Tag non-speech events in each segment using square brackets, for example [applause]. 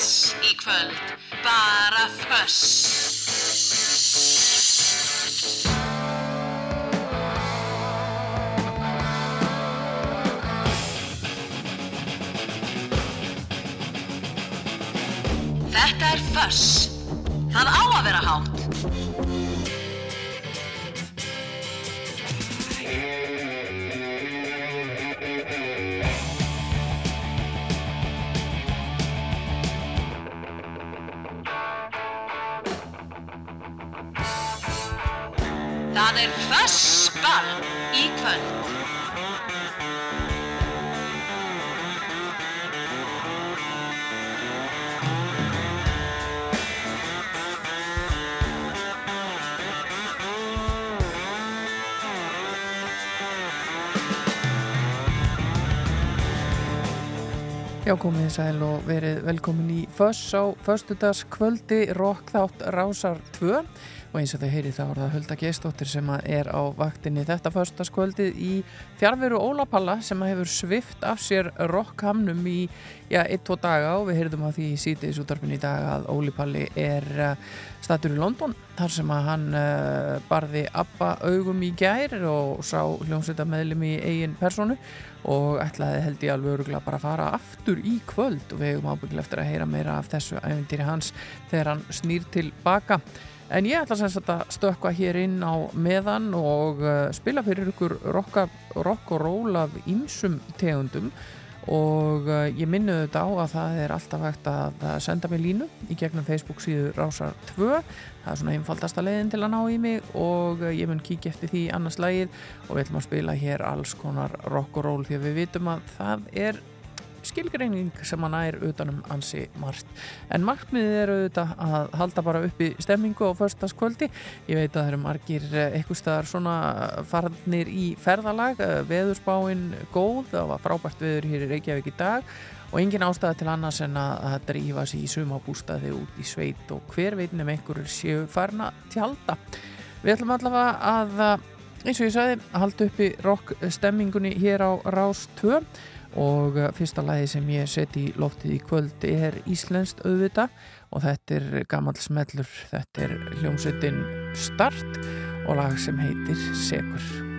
föss í kvöld, bara föss. Þetta er föss. Það á að vera hátt. Fössball í kvöld. Já, komið þið sæl og verið velkomin í Föss á Föstudags kvöldi Rockþátt Rásar 2 og eins og þau heyri þá er það Hulda Geistóttir sem er á vaktinni þetta Föstudagskvöldið í fjárveru Ólapalla sem hefur svift af sér rockhamnum í, já, 1-2 daga og við heyrðum að því sítiðs útdarpin í dag að Ólipalli er uh, statur í London þar sem að hann uh, barði Abba augum í gær og sá hljómsveita meðlum í eigin personu og ætlaði held ég alveg öruglega bara að fara aftur í kvöld og við hefum ábygglega eftir að heyra meira af þessu æfintýri hans þegar hann snýr tilbaka en ég ætla sem sagt að stökka hér inn á meðan og uh, spila fyrir ykkur rocka, rock og roll af ýmsum tegundum. Og uh, ég minni þetta á að það er alltaf hægt að senda mig línu í gegnum Facebook síðu Rásar 2 það er svona einfaldasta leiðin til að ná í mig og uh, ég mun kíkja eftir því annars lægið og við ætlum að spila hér alls konar rock og roll því að við vitum að það er skilgreining sem hann er utanum ansi margt. En markmiðið er auðvitað að halda bara upp í stemmingu á förstaskvöldi. Ég veit að það eru margir eitthvað staðar svona farnir í ferðalag, veðurspáinn góð, það var frábært veður hér í Reykjavík í dag og engin ástæða til annars en að, drífa sér í sumabústaði út í sveit og hver veit nefn einhverjur séu farna tjálta. Við ætlum allavega að, eins og ég sagði, halda upp í rock stemmingunni hér á Rás 2 og fyrsta lagi sem ég seti í loftið í kvöld er Íslenskt auðvita og þetta er gammal smellur, þetta er hljómsveitin Start og lag sem heitir Segur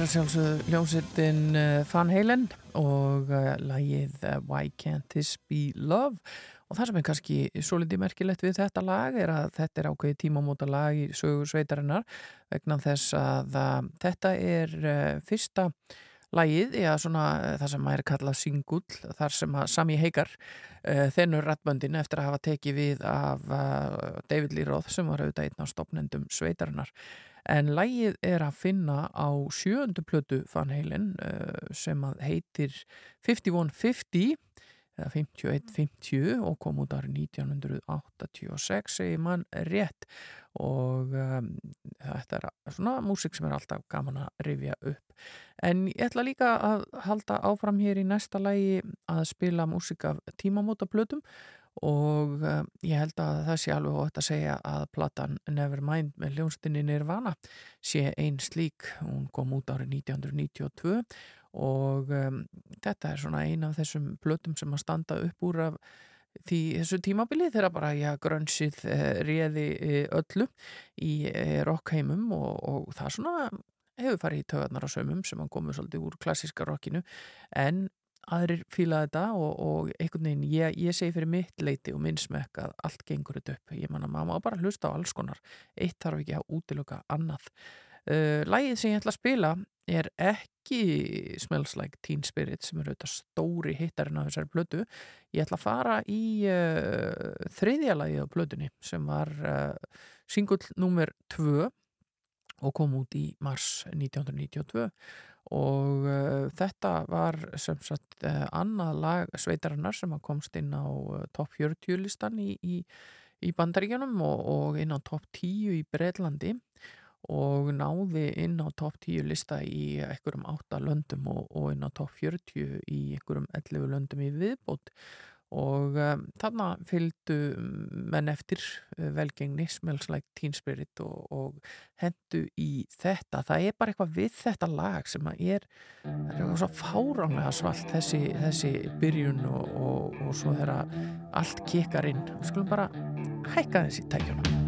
Þetta er sjálfsög ljónsittin Van Halen og uh, lagið uh, Why Can't This Be Love? Og það sem er kannski svo litið merkilegt við þetta lag er að þetta er ákveði tímamóta lag í sögur sveitarinnar vegna þess að þetta er fyrsta lagið, já svona það sem maður kallað singull, þar sem að Sami Heikar þennur rattböndin eftir að hafa tekið við af David Lee Roth sem var auðvitað einn á stopnendum sveitarinnar en lægið er að finna á sjöndu plötu Van Halen uh, sem heitir 5150 eða 5150 og kom út árið 1986 segir mann rétt. Og um, þetta er svona músik sem er alltaf gaman að rifja upp. En ég ætla líka að halda áfram hér í næsta lægi að spila músik af tímamóta plötum og uh, ég held að það sé alveg hótt að segja að platan Nevermind með hljónstinni Nirvana sé einn slík, hún kom út árið 1992 og um, þetta er svona eina af þessum plötum sem að standa upp úr af því þessu tímabili þegar bara já, grönnsið eh, réði eh, öllu í eh, rockheimum og, og það svona hefur farið í tögarnar á sömum sem hann komið svolítið úr klassiska rockinu. En aðrir fíla þetta og, og einhvern veginn, ég, ég segi fyrir mitt leiti og minn smekk að allt gengur þetta upp. Ég manna, maður má bara hlusta á alls konar. Eitt þarf ekki að útiluka annað. Uh, Lægið sem ég ætla að spila er ekki Smells Like Teen Spirit sem er auðvitað stóri hittarinn á þessari blödu ég ætla að fara í uh, þriðja lagið á blödunni sem var uh, singull nummer 2 og kom út í mars 1992 og uh, þetta var sem sagt uh, annað lag sveitarinnar sem komst inn á uh, top 40 listan í, í, í bandaríkjanum og, og inn á top 10 í Breitlandi og náði inn á top 10 lista í einhverjum 8 löndum og, og inn á top 40 í einhverjum 11 löndum í viðbót og um, þarna fylgdu menn eftir uh, velgengni Smells Like Teen Spirit og, og hendu í þetta. Það er bara eitthvað við þetta lag sem að er, það er eitthvað svo fáránlega svalt þessi, þessi byrjun og, og, og svo þeirra allt kikar inn, við skulum bara hækka þessi tækjuna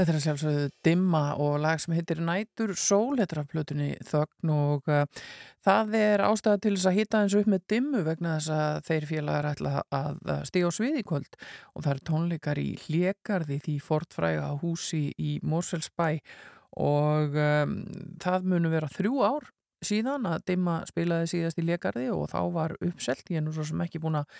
Þetta er sjálfsögðu Dimma og lag sem heitir Nætur Sól, þetta er af plötunni Þögn og uh, það er ástæða til þess að hýta eins upp með Dimmu vegna þess að þeir félagar ætla að stíga á svið í kvöld. Og það er tónleikar í Hlegarði því fortfræga húsi í Mórsfellsbæ og um, það munu vera þrjú ár síðan að Dimma spilaði síðast í Hlegarði og þá var uppselt, ég er nú svo sem ekki búin að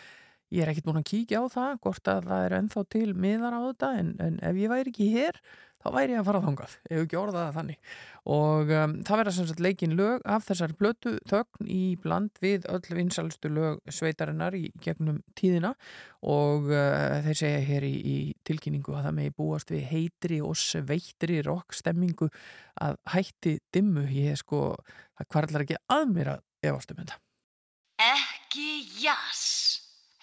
Ég er ekkert búin að kíkja á það, hvort að það er ennþá til miðar á þetta, en, en ef ég væri ekki hér, þá væri ég að fara þangað, ef ekki orðaða þannig. Og um, það verða sem sagt leikin lög af þessar blötu þögn í bland við öll vinsalstu lög sveitarinnar í gegnum tíðina og uh, þeir segja hér í, í tilkynningu að það megi búast við heitri og sveittri rockstemmingu að hætti dimmu. Ég er sko, það kvarlar ekki að mér að efastum þetta. Ekki jás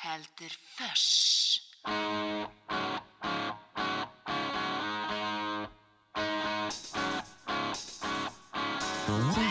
heldur föss. Música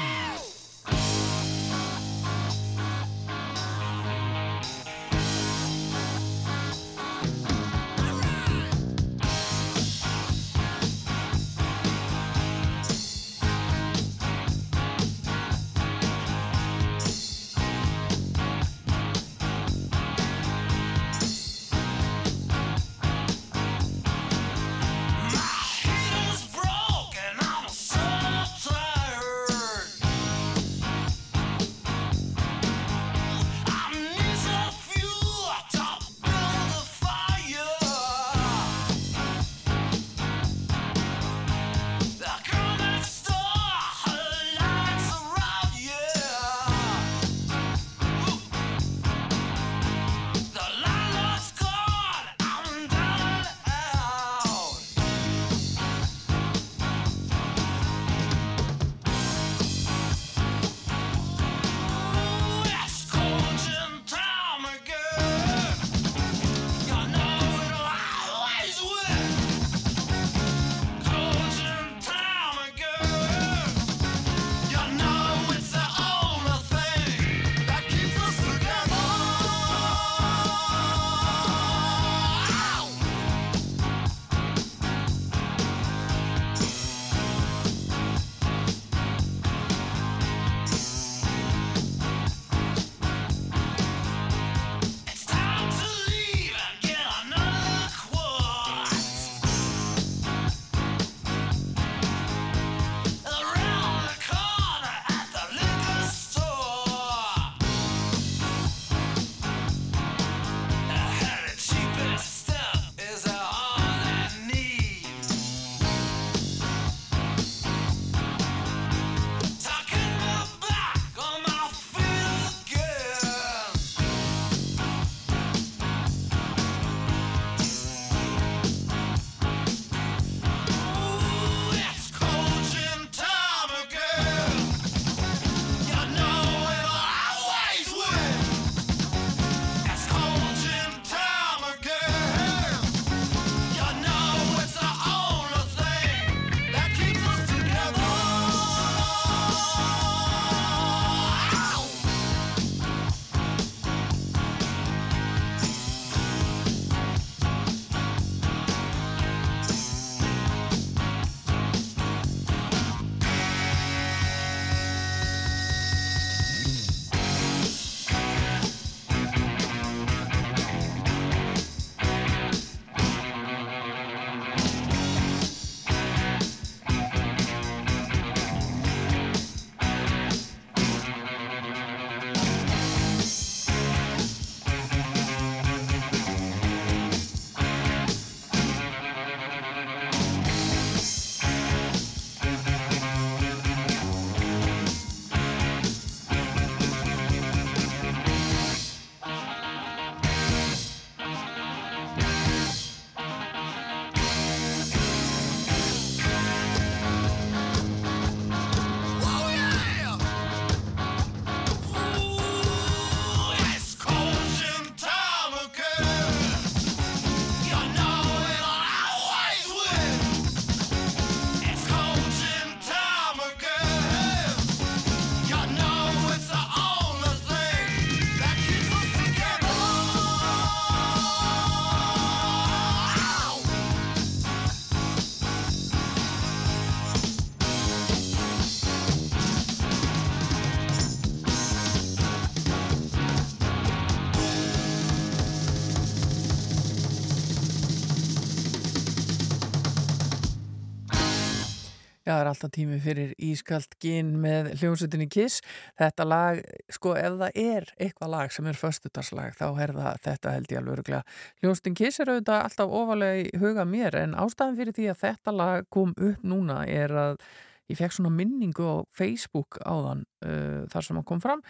það er alltaf tími fyrir Ískalt gín með hljómsutinni Kiss. Þetta lag, sko, ef það er eitthvað lag sem er förstutaslag, þá er það þetta held ég alveg öruglega. Hljómsutin Kiss er auðvitað alltaf ofalega í huga mér, en ástæðan fyrir því að þetta lag kom upp núna er að ég fekk svona minningu á Facebook áðan uh, þar sem að kom fram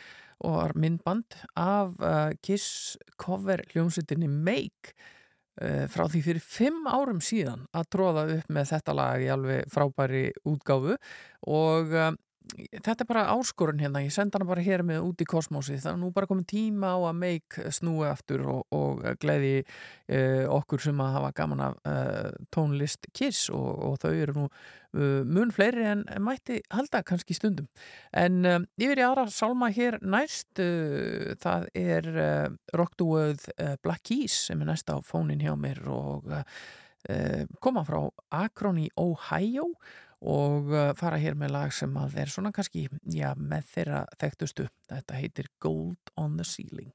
og var myndband af uh, Kiss cover hljómsutinni Make frá því fyrir fimm árum síðan að tróða upp með þetta lag í alveg frábæri útgáfu. Og um, þetta er bara áskorun hérna, ég senda hana bara hér með út í kosmosi, það er nú bara komið tíma á að meik snúi aftur og, og gleði uh, okkur sem að hafa gaman af uh, tónlist Kiss og, og þau eru nú uh, mun fleiri en mætti halda kannski stundum. En yfir í aðra salma hér næst það er Rockduöð Black Keys sem er næst á fónin hjá mér og koma frá Akron í Ohio. og og uh, fara hér með lag sem að er svona kannski já, með þeirra þekktustu. Þetta heitir Gold on the Ceiling.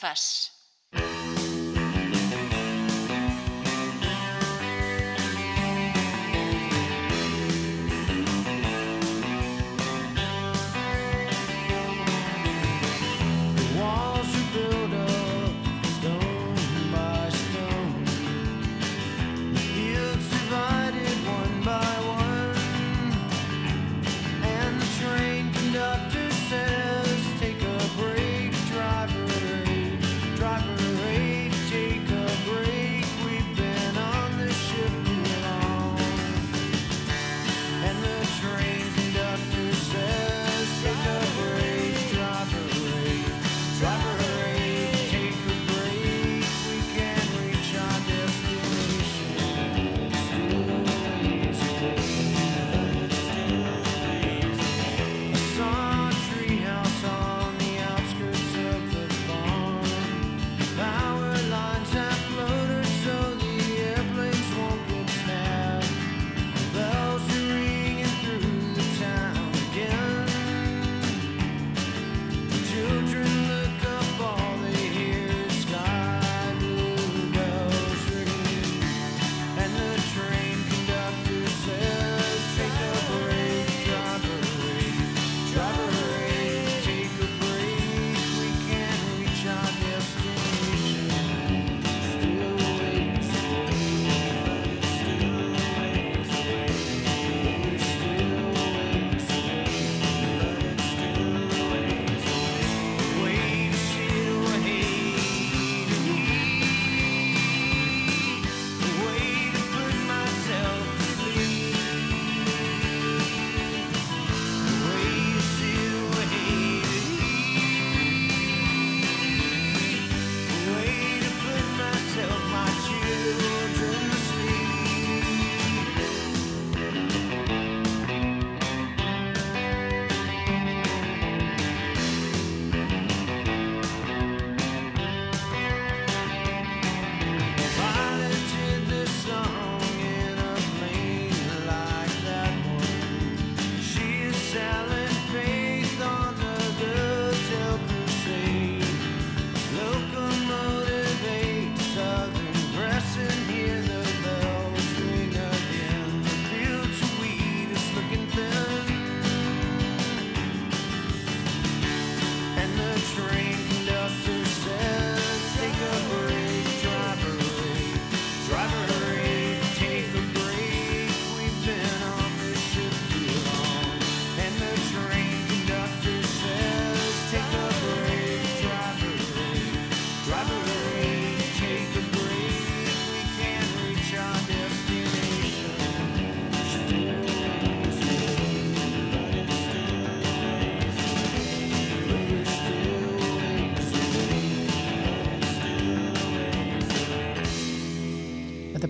Meira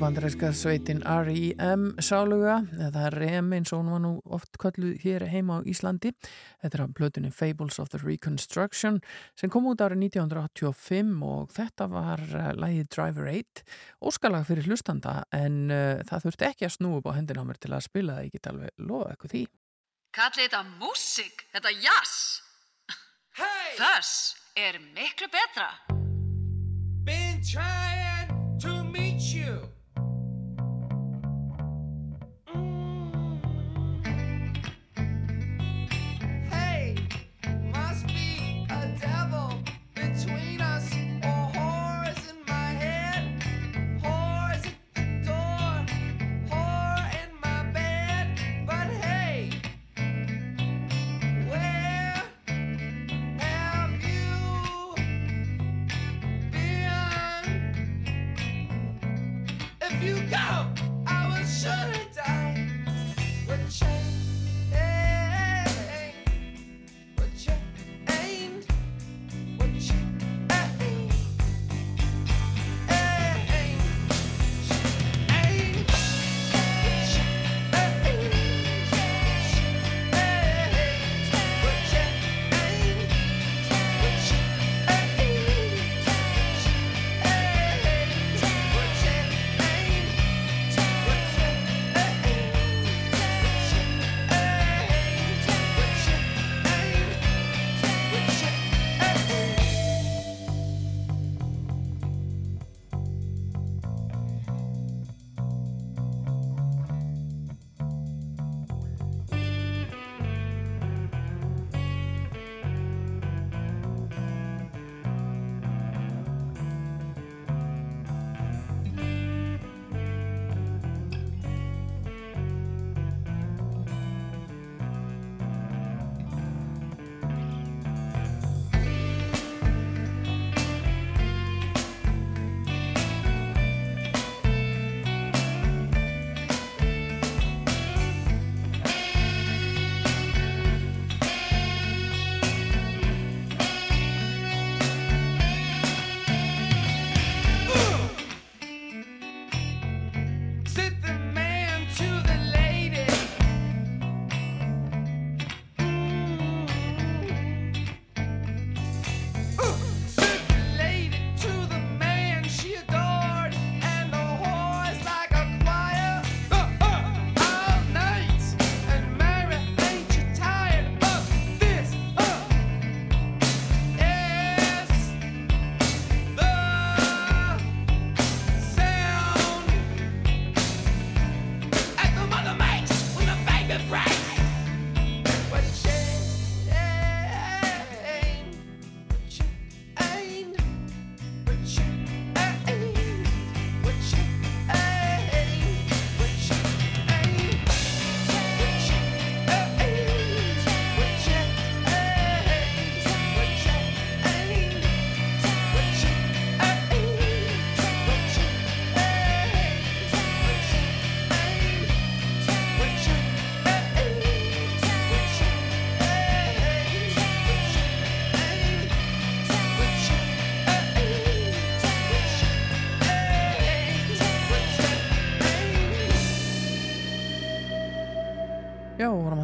bandaræska sveitin R.E.M. sáluga, eða REM eins og hún var nú oft kölluð hér heima á Íslandi. Þetta er á blötunni Fables of the Reconstruction sem kom út árið 1985 og þetta var uh, lægið Driver 8, óskalag fyrir hlustanda en uh, það þurfti ekki að snú upp á hendina á mér til að spila það, ég get alveg lofa eitthvað því. Kallið þetta músik, þetta jazz. Hey! Þess er miklu betra. Been trying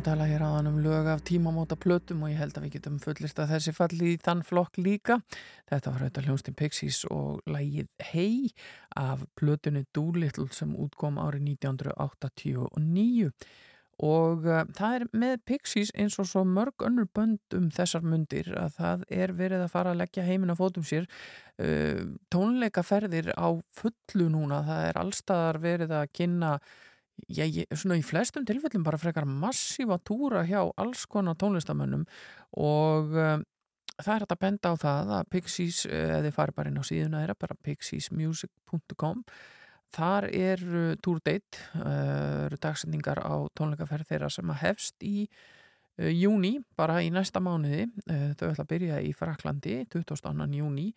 Já, við vorum að tala hér aðan um lög af tímamóta plötum og ég held að við getum fullist að þessi falli í þann flokk líka. Þetta var auðvitað hljónstinn Pixies og lægið Hey af plötunni Doolittle sem útkom árið 1989 og uh, það er með Pixies eins og svo mörg önnur bönd um þessar mundir að það er verið að fara að leggja heiminn á fótum sér uh, tónleikaferðir á fullu núna, það er allstaðar verið að kynna ég, svona í flestum tilfellum bara frekar massífa túra hjá alls konar tónlistamönnum og um, það er hægt að benda á það að Pixies, eða þið farið bara inn á síðuna þeirra, bara pixiesmusic.com þar er uh, túrdate, uh, eru dagsendingar á tónleikaferð þeirra sem að hefst í uh, júni, bara í næsta mánuði, þau ætla að byrja í Fraklandi 22. júni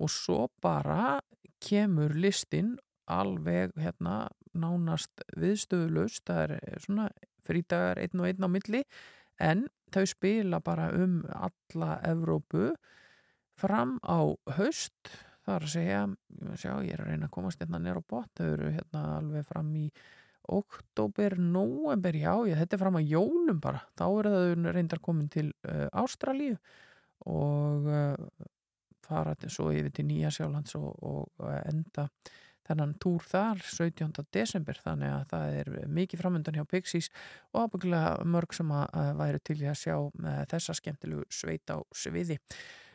og svo bara kemur listin alveg hérna nánast viðstöðulust, það er svona frítagar einn og einn á milli en þau spila bara um alla Evrópu fram á haust. Það er að segja sjá, ég er að reyna að komast hérna nýra á bot þau eru hérna alveg fram í oktober, november já, ég, þetta er fram að jólum bara. Þá eru þau reyndar komin til uh, Ástralíu og uh, fara svo yfir til Nýja Sjálands og, og enda þennan túr þar 17. desember þannig að það er mikið framöndan hjá Pixies og ábyggilega mörg sem að, væri til að sjá uh, þessa skemmtilegu sveit á sviði.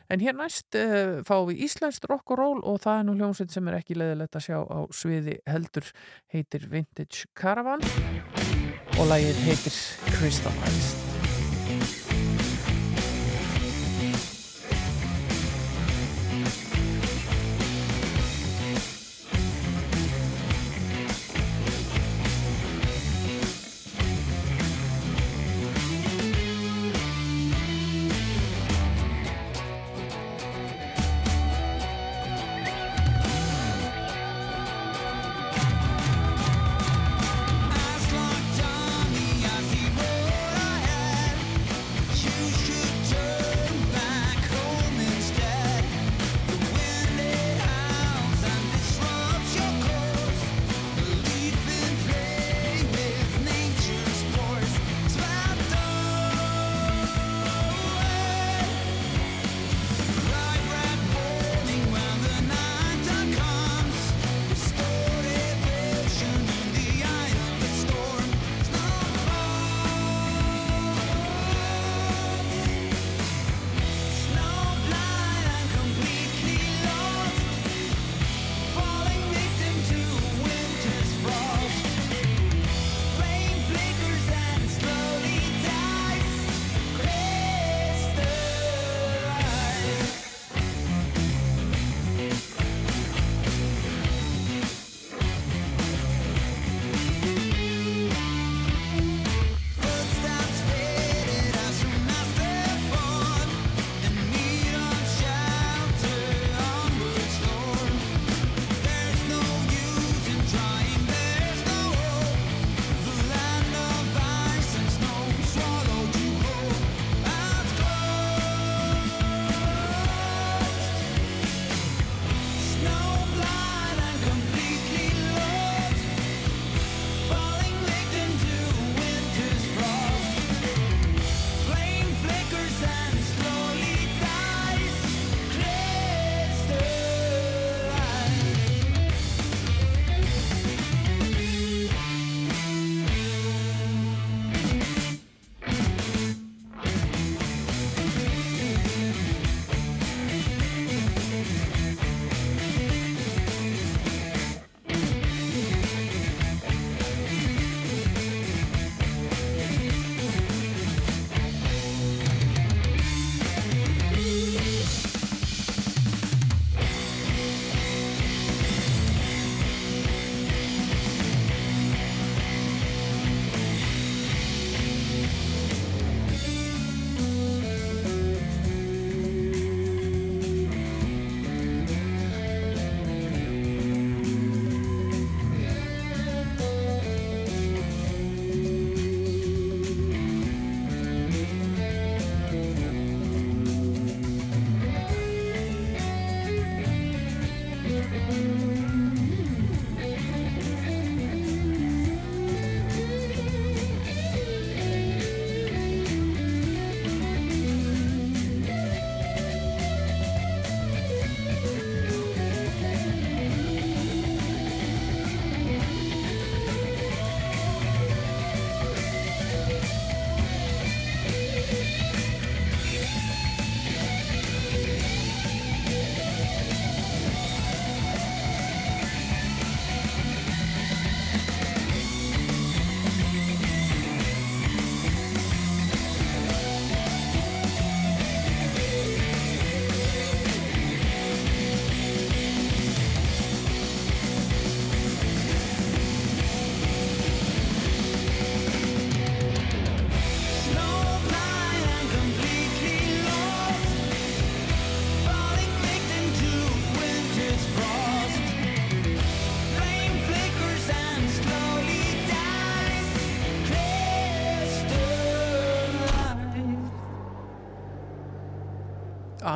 En hér næst uh, fáum við Íslenskt rock og roll og það er nú hljómsveit sem er ekki leðilegt að sjá á sviði heldur heitir Vintage Caravan og lagið heitir Crystallized. Eyes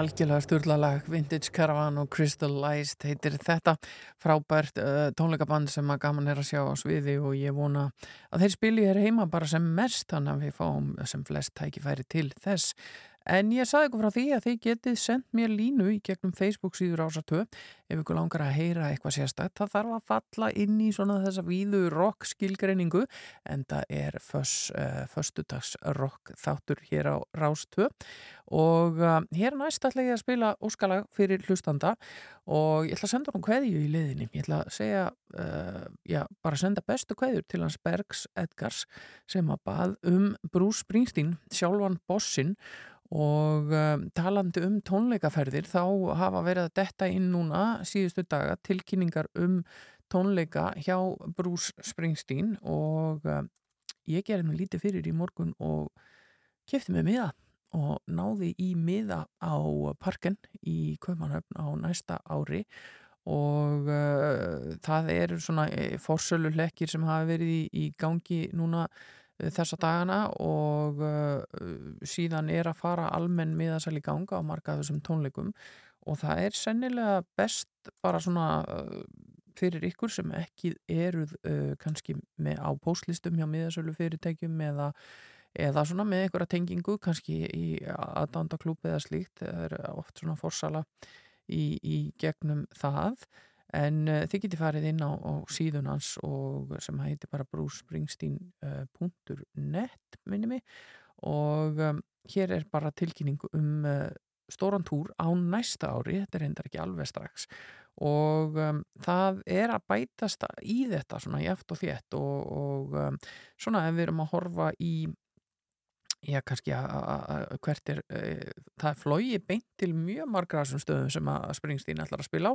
algjörlega styrlalag Vintage Caravan og Crystallized heitir þetta. Frábært uh, tónleikaband sem að gaman er að sjá á sviði og ég vona að þeir spili hér heima bara sem mest þannig að við fáum sem flest tækifæri til þess. En ég saði ykkur frá því að þið getið sendt mér línu í gegnum Facebook síður ásartöð ef ykkur langar að heyra eitthvað sérstætt. Það þarf að falla inn í svona þessa víðu rock skilgreiningu en það er uh, föstudags rock þáttur hér á Rástöð og uh, hér næst ætla ég að spila óskalag fyrir hlustanda og ég ætla að senda hún kveðju í liðinni. Ég ætla að segja, uh, já, bara senda bestu kveðjur til hans Bergs Edgars sem að bað um Bruce Springsteen, sjálfan bossin og um, talandi um tónleikaferðir þá hafa verið að detta inn núna síðustu daga tilkynningar um tónleika hjá Bruce Springsteen. Og um, ég gerði mig lítið fyrir í morgun og kefti mig miða og náði í miða á parken í Kaupanhöfn á næsta ári. Og uh, það eru svona forsölu lekkir sem hafa verið í, í gangi núna þessa dagana og uh, síðan er að fara almenn miðasæl í ganga á marga þessum tónleikum. Og það er sennilega best bara svona uh, fyrir ykkur sem ekki eruð kannski með á póslistum hjá miðasölu fyrirtækjum eða, eða svona með einhverja tengingu kannski í aðdándaklúpi eða slíkt, það er oft svona forsala í, í gegnum það. En uh, þið getið farið inn á, á síðun hans og sem heitir bara brúspringsteen.net minni mig. Og um, hér er bara tilkynning um uh, stóran túr á næsta ári, þetta er hendar ekki alveg strax. Og um, það er að bætast í þetta svona eftir og þétt og, og um, svona ef við erum að horfa í Já, kannski að hvert er, uh, það flogi beint til mjög margra þessum stöðum sem að Springsteen ætlar að spila á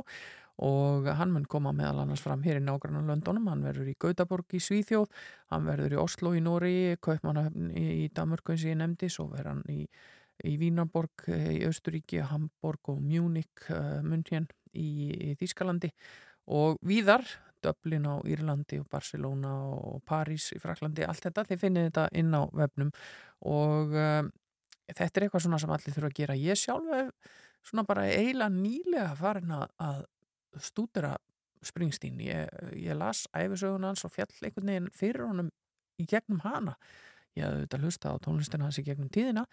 og hann mun koma meðal annars fram hér í nágrannan Londonum, hann verður í Gautaborg í Svíþjóð, hann verður í Oslo í Nóri, Kaupmannahöfn í, Danmörku eins og ég nefndi, svo verður hann í, í Vínarborg í Östuríki, Hamburg og Munich, uh, München í, í Þískalandi og víðar Dublin á Írlandi og Barcelona og París í Fraklandi, allt þetta, þið finnir þetta inn á vefnum og um, þetta er eitthvað svona sem allir þurfa að gera. Ég sjálf hef svona bara eiginlega nýlega farin að stúdera Springsteen. Ég, ég las æfisögun hans og fjall einhvern veginn fyrir honum í gegnum hana. Ég hafði auðvitað hlusta á tónlistina hans í gegnum tíðina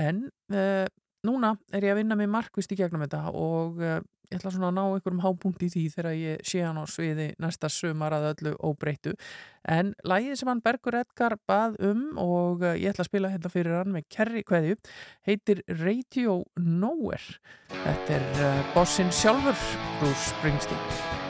en uh, núna er ég að vinna með markvist í gegnum þetta og uh, ég ætla svona að ná einhverjum hápunkt í því þegar ég sé hann á sviði næsta sumar að öllu óbreytu en lægið sem hann Bergur Edgar bað um og eh, ég ætla að spila hérna fyrir hann með kerri kveðju heitir Radio Nowhere. Þetta er uh, bossinn sjálfur Bruce Springsteen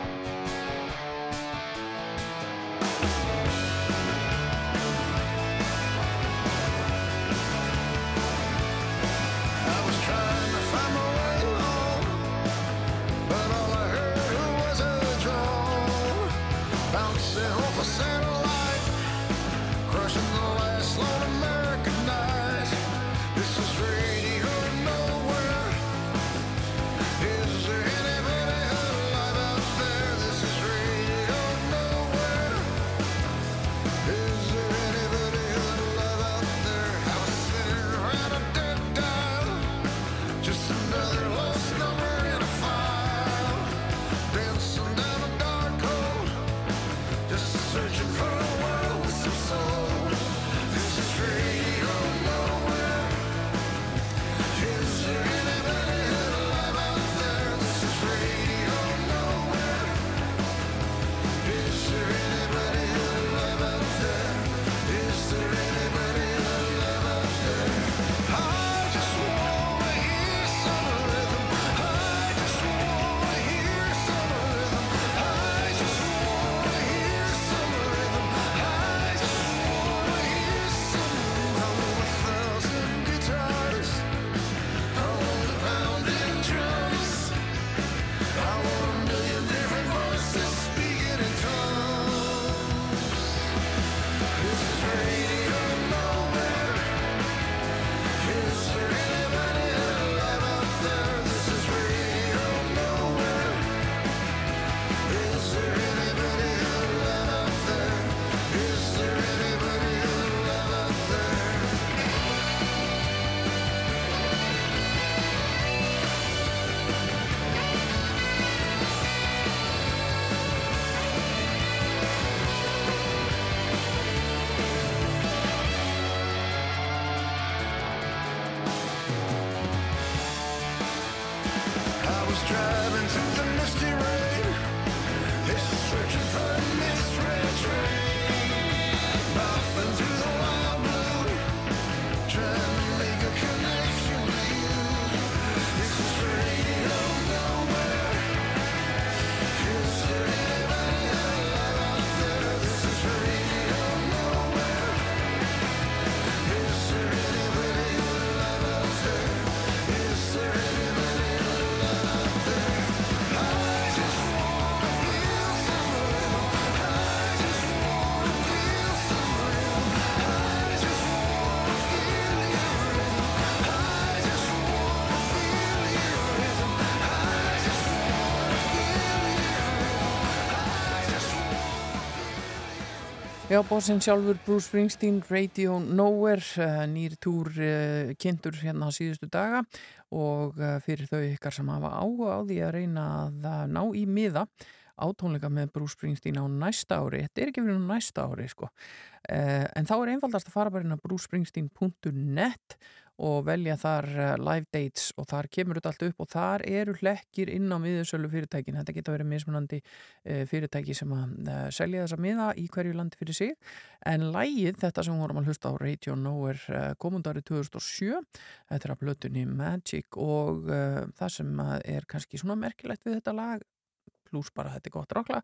Já, bósinn sjálfur Bruce Springsteen, Radio Nowhere, uh, nýr túr uh, kynntur hérna síðustu daga og uh, fyrir þau ykkar sem hafa áhuga á því að reyna að ná í miða átónleika með Bruce Springsteen á næsta ári. Þetta er ekki fyrir næsta ári, sko. En þá er einfaldast að fara bara inn á brucespringsteen.net og velja þar eh, live dates og þar kemur þetta allt upp og þar eru hlekkir inn á miðursölu fyrirtækin þetta geta verið mismunandi eh, fyrirtæki sem að eh, selja þessa miða í hverju landi fyrir sig. En lægið þetta sem vorum að hlusta á Radio Nowhere komundari 2007 þetta er að blötunni Magic og það sem er kannski svona merkilegt við þetta lag pluss bara þetta er gott rockla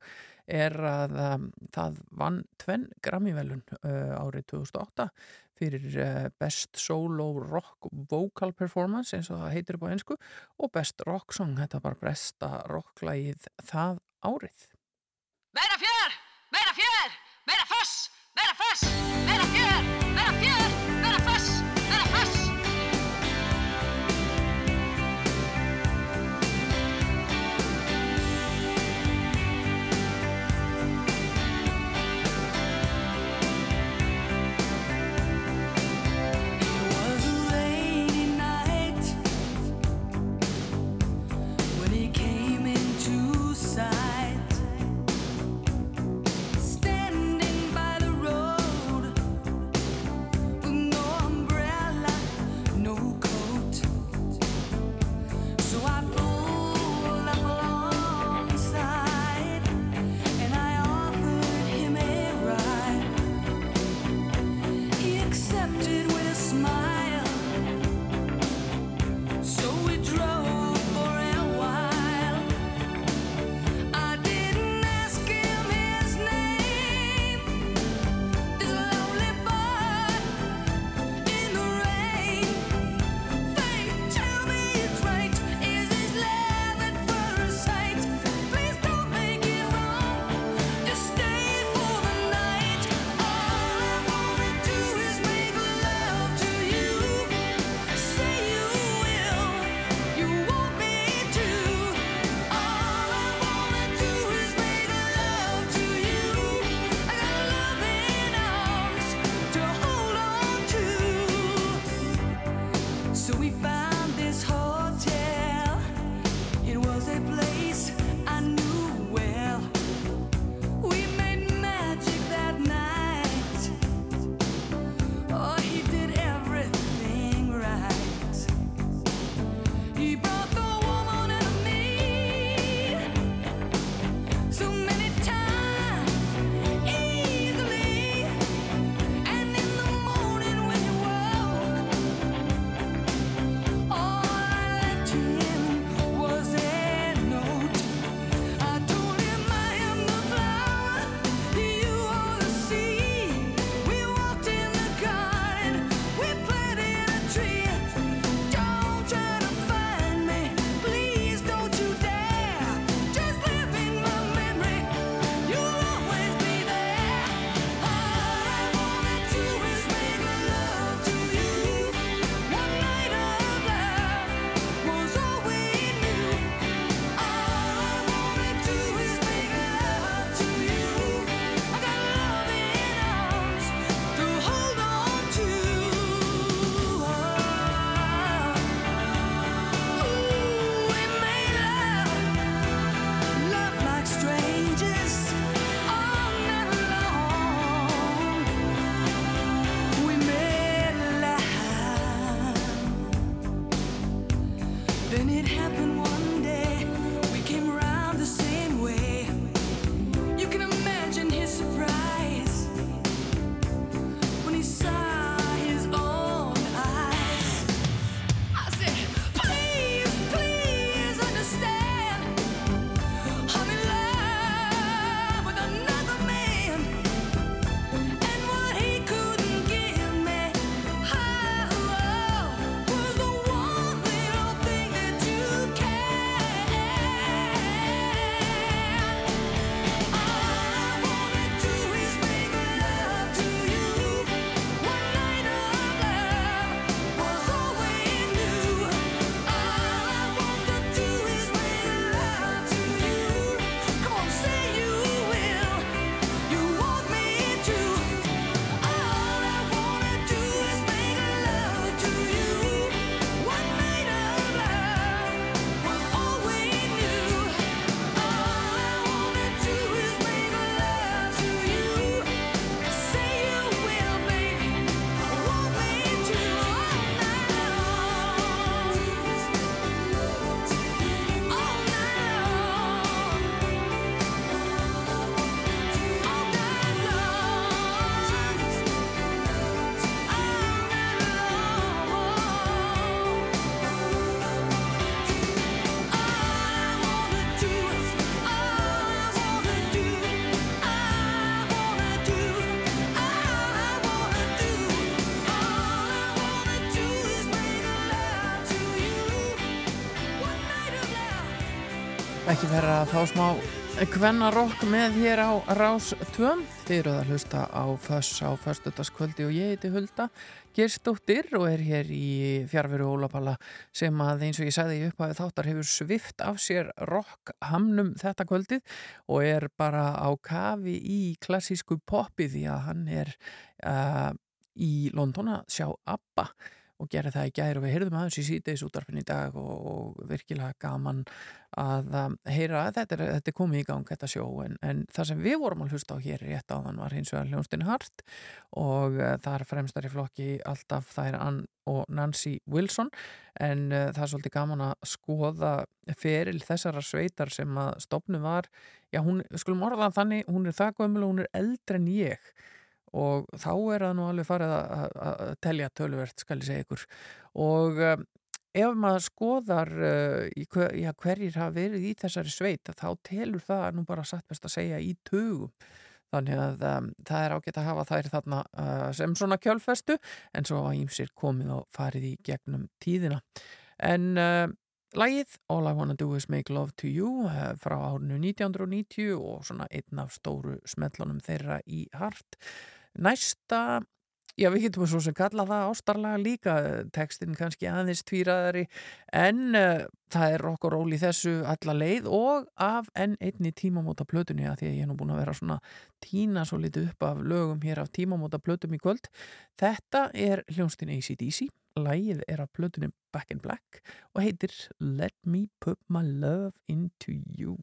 er að um, það vann tvenn Grammy-velun uh, árið 2008 fyrir uh, Best Solo Rock Vocal Performance eins og það heitir upp á einsku og Best Rock Song, þetta var besta rocklægið það árið Meira fjör! Meira fjör! Meira foss! Meira foss! Meira fjör! Meira fjör! Ekki vera að fá smá kvennarokk með hér á Rás 2 þið eru að hlusta á Föss á förstutaskvöldi og ég heiti Hulda Gerstóttir og er hér í fjárveru Ólapalla sem að eins og ég sagði í upphæðu þáttar hefur svift af sér rockhamnum þetta kvöldið og er bara á kafi í klassísku poppi því að hann er uh, í London að sjá ABBA og gera það í gæri og við heyrðum aðeins í síðdeis útarfinn í dag og, og virkilega gaman að heyra að þetta þetta komið í gang þetta sjó. En, en það sem við vorum að hlusta á hér rétt á þann var hins vegar Ljónstin Hart og það er fremstar í flokki alltaf er Ann og Nancy Wilson. En uh, það er svolítið gaman að skoða feril þessara sveitar sem að stopnu var, já hún skulum orða þannig, hún er það gömul og hún er eldre en ég og þá er það nú alveg farið að, að telja tölvert skal ég segja ykkur og um, ef maður skoðar uh, hver, já, hverjir hafa verið í þessari sveit þá telur það nú bara satt best að segja í tögum þannig að um, það er ágætt að hafa þær þarna uh, sem svona kjölfestu en svo að ímsir komið og farið í gegnum tíðina en uh, Lægið All I Wanna Do Is Make Love To You frá árinu 1990 og svona einn af stóru smellunum þeirra í hart. Næsta, já við getum svo sem kalla það ástarlega líka, tekstin kannski aðeins tvíraðari en uh, það er okkur ról í þessu alla leið og af enn einni tímamóta plötunni að því að ég er nú búin að vera svona tína svo litið upp af lögum hér af tímamóta plötum í kvöld. Þetta er hljónstin ACDC. Lægið er af plötunum Back in Black og heitir Let Me Put My Love Into You.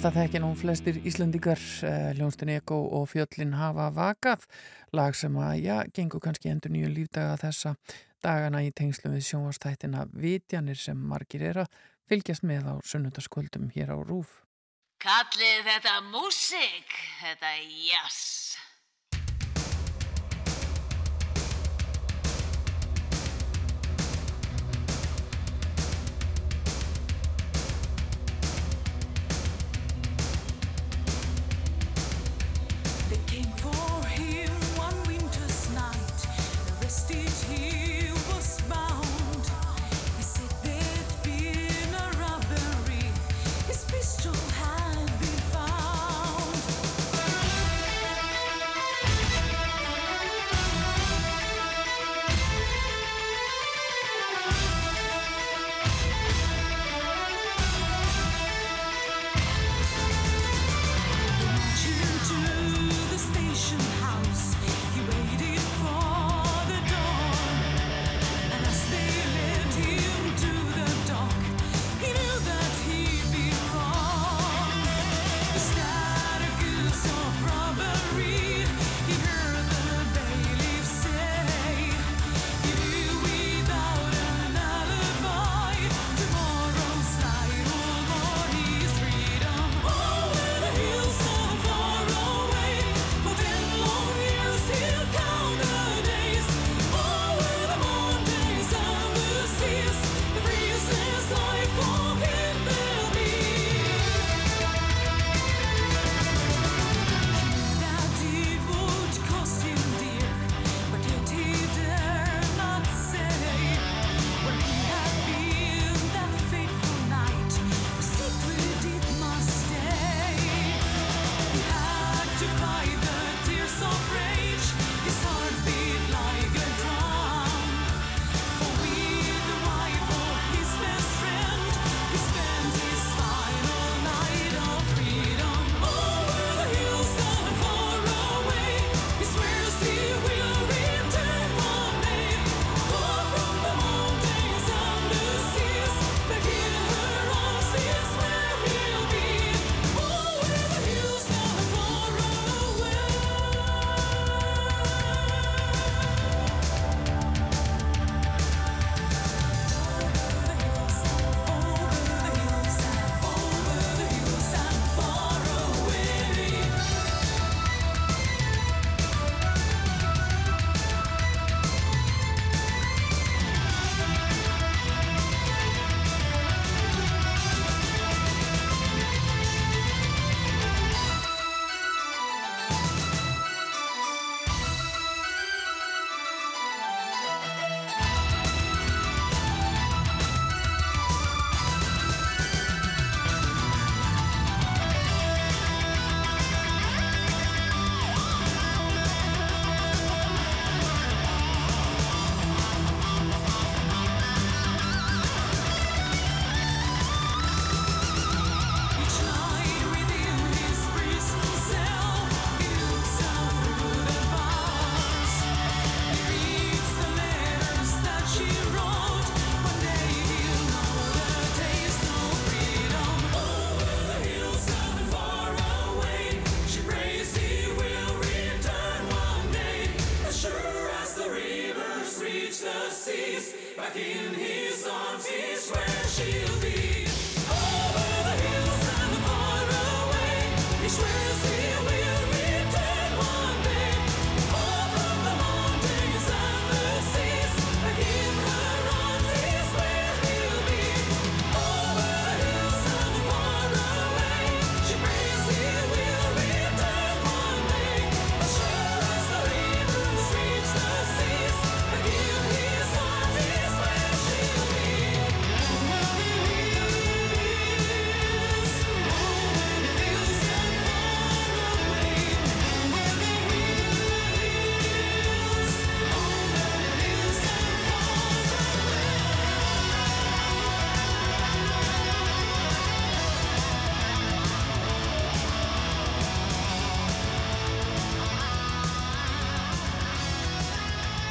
Þetta þekkin og flestir Íslandíkar, eh, Ljónstin Eko og Fjöllin hafa vakað, lag sem að, já, gengur kannski endur nýju lífdaga þessa dagana í tengslum við sjónvastættina vitjanir sem margir er að fylgjast með á sunnundaskvöldum hér á Rúf. Kallið þetta músik, þetta jass. for here.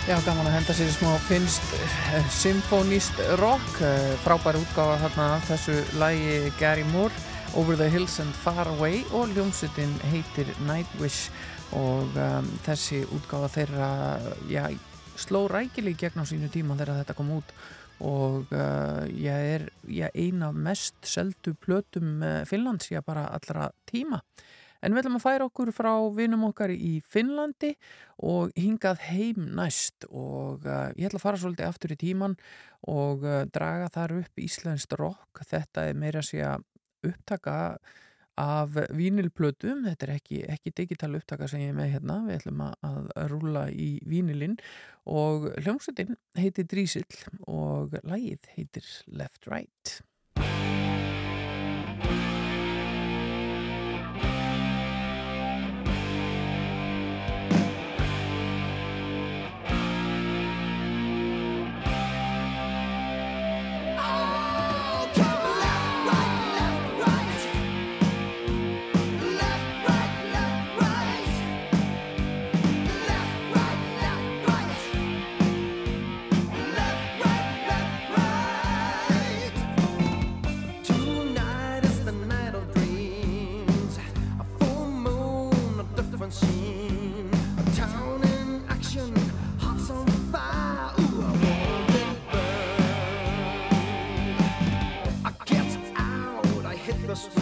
Já, gaman að henda sér í smá finnst uh, symfónist rock uh, frábær útgáfa þarna af þessu lægi Gary Moore Over the Hills and Far Away og ljómsutin heitir Nightwish. Og um, þessi útgáfa þeirra já, sló rækili gegn á sínu tíma þegar þetta kom út. Og uh, ég er ég eina mest seldu plötum uh, Finnlands, ég bara allra tíma En við ætlum að færa okkur frá vinum okkar í Finnlandi og hingað heim næst og uh, ég ætla að fara svolítið aftur í tíman og uh, draga þar upp Íslandst rock. Þetta er meira að segja upptaka af vínilplötum, þetta er ekki, ekki digital upptaka sem ég er með hérna, við ætlum að, að rúla í vínilinn og hljómsveitin heitir Drísill og lagið heitir Left Right. das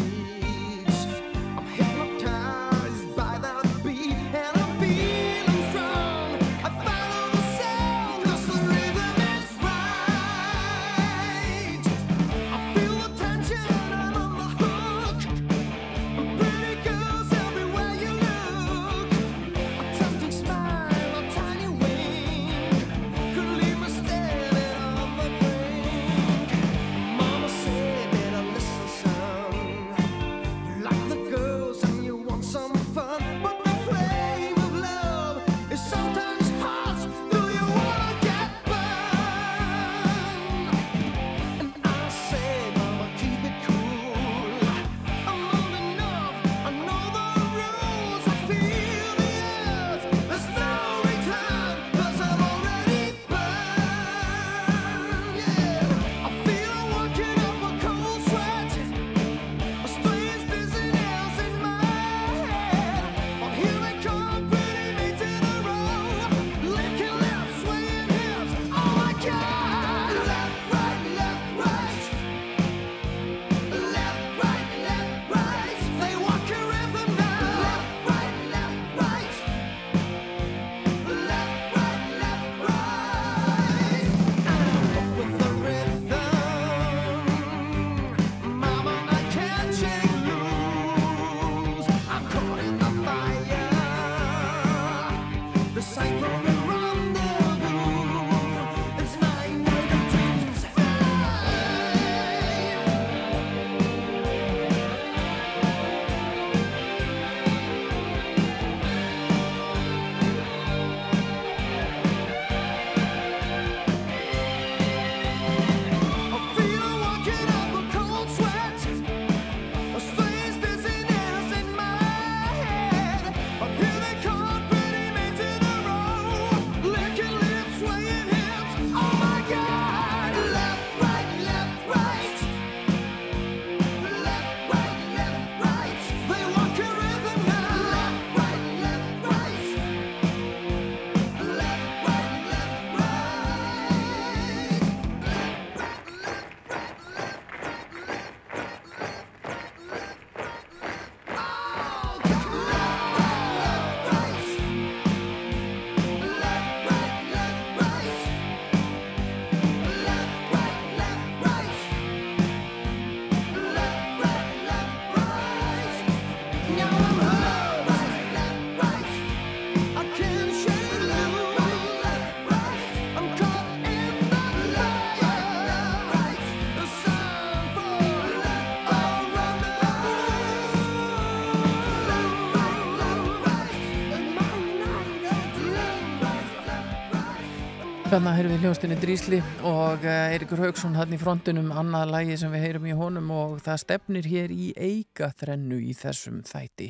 Þannig heyrum við hljónstinni Drísli og eh, Eirikur Haugsson hann í frontunum annað lægi sem við heyrum í honum og það stefnir hér í eiga þrennu í þessum þætti.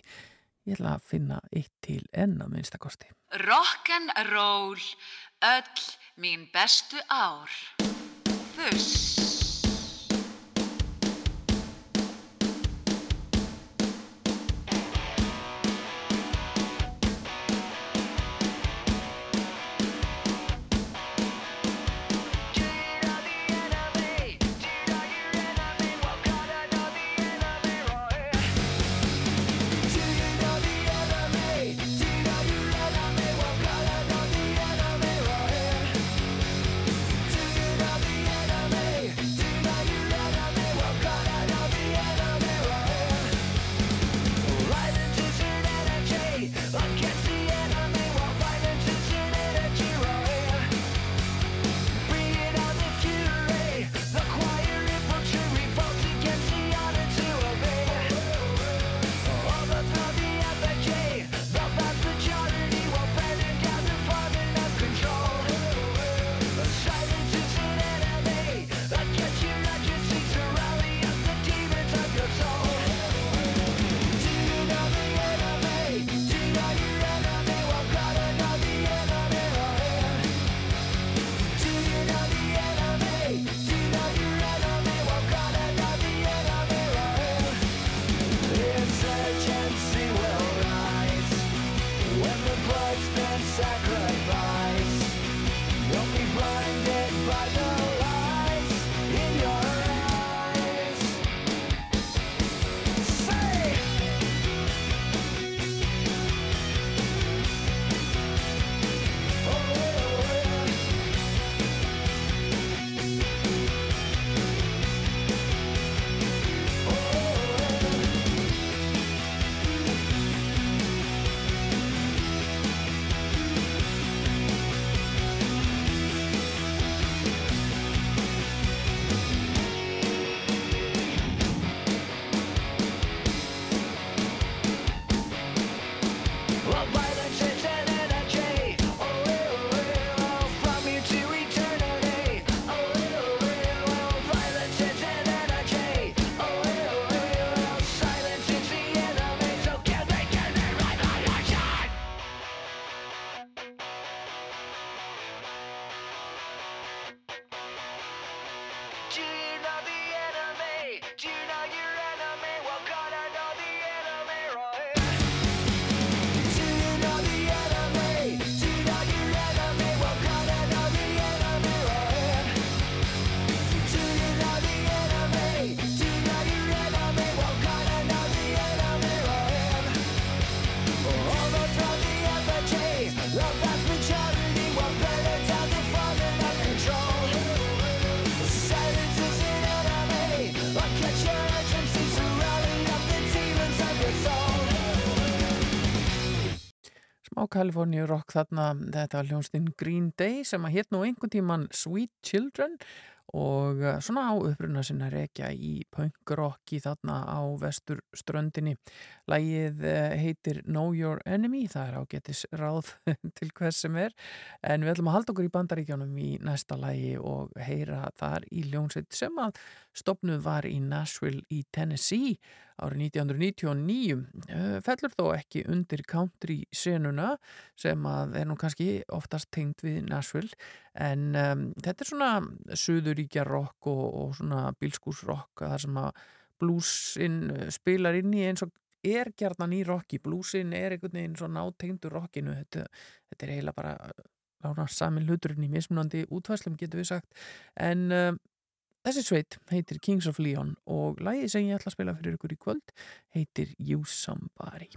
Ég ætla að finna eitt til enn að minnstakosti. Rock'n'roll, öll mín bestu ár. Þuss. Kaliforníu rock þarna, þetta var hljónstinn Green Day sem að hétt nú einhvern tíman Sweet Children og eh, svona á uppruna sinna rekja í punkrocki þarna á vestur ströndinni. Lægið eh, heitir Know Your Enemy, það er ágetis ráð [laughs] til hvers sem er en við ætlum að halda okkur í bandaríkjánum í næsta lægi og heyra þar í hljónsveit sem að stopnuð var í Nashville í Tennessee árið 1999 Eh, fellur þó ekki undir country senuna sem að er nú kannski oftast tengt við Nashville en um, þetta er svona suðuríkja rock og, og svona bílskúsrock þar sem að bluesinn eh, spilar inn í eins og er gjarnan í rocki, bluesinn er einhvern veginn svo nátengdur rockinu þetta, þetta er eiginlega bara lána samin hluturinn í mismunandi útvæslum getur við sagt en um, Þessi sveit heitir Kings of Leon og lagið sem ég ætla að spila fyrir ykkur í kvöld heitir You Somebody.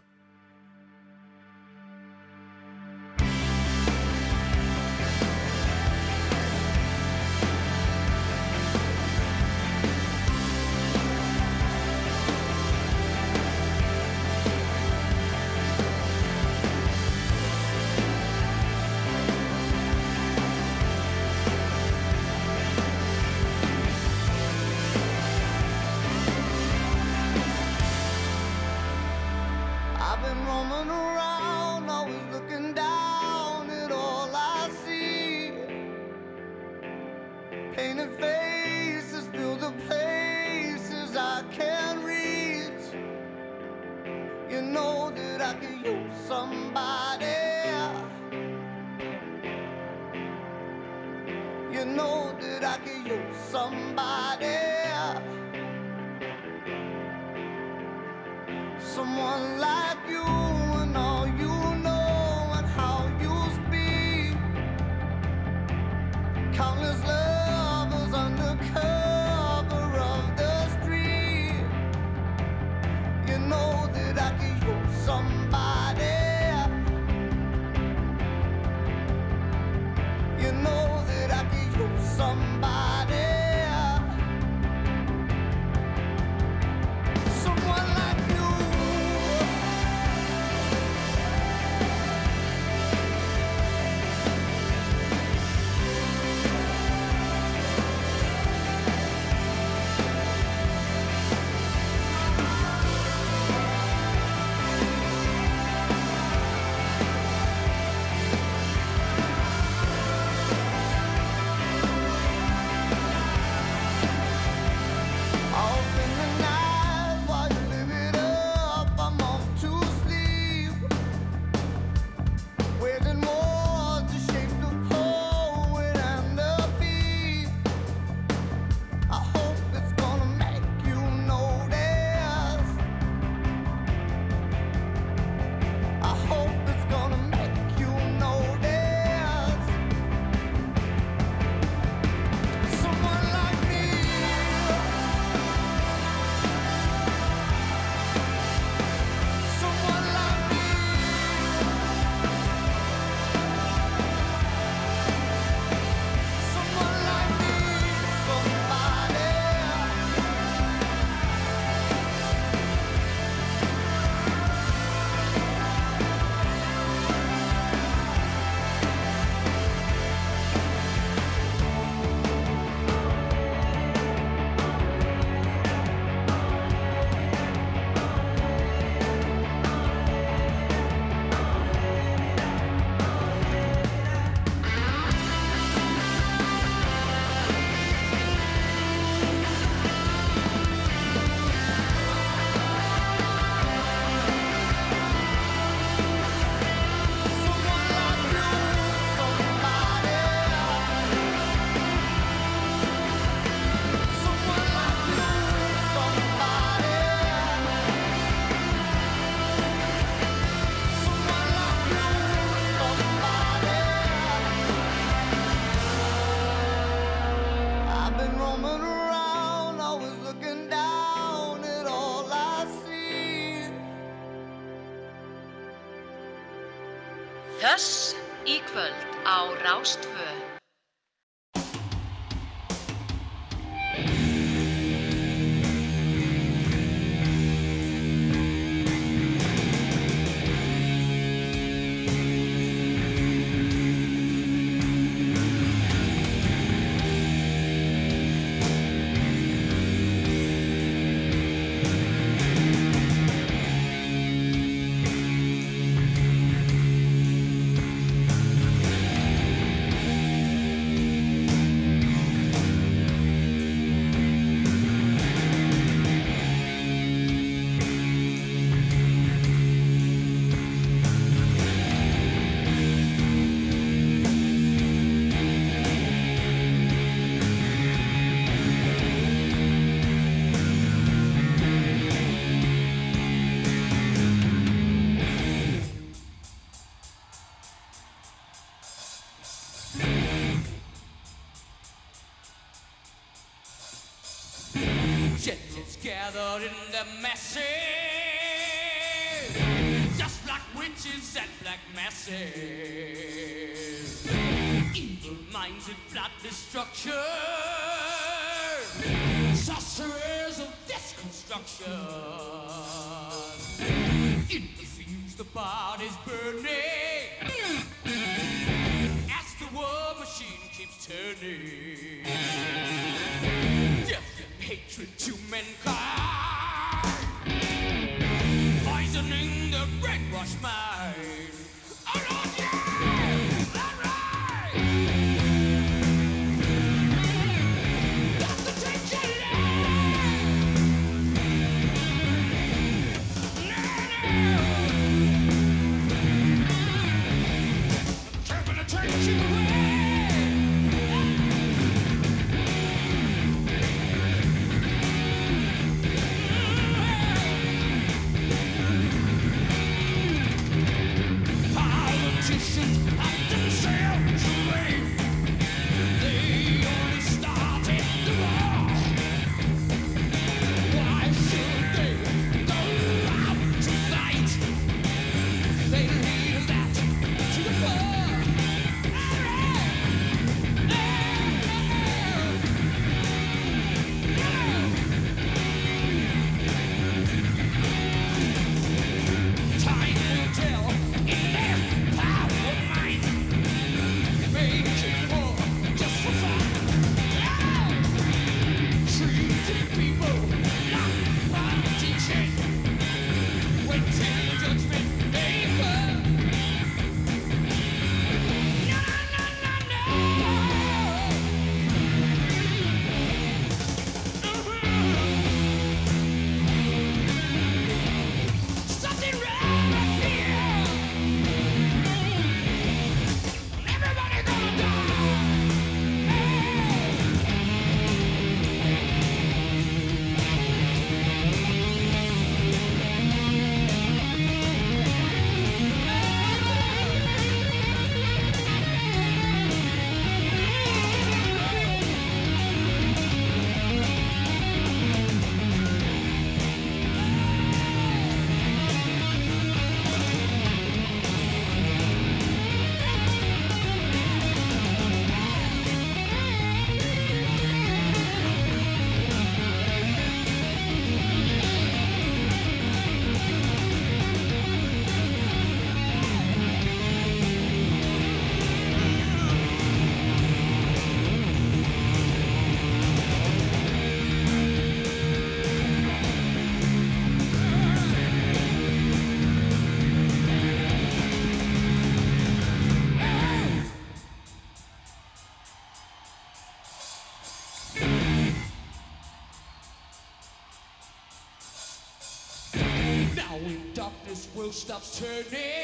stops turning.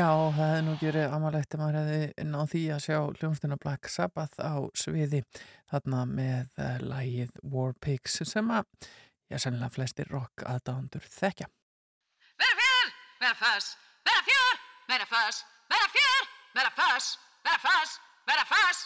Já, það hefði nú gerið amalegt að maður hefði náð því að sjá hljómsduna Black Sabbath á sviði þarna með uh, lægið War Pigs sem að, já, sennilega flestir rock aðdándur þekkja. Meira fjör, meira föss, meira fjör, meira föss, meira fjör, meira föss, meira föss, meira föss,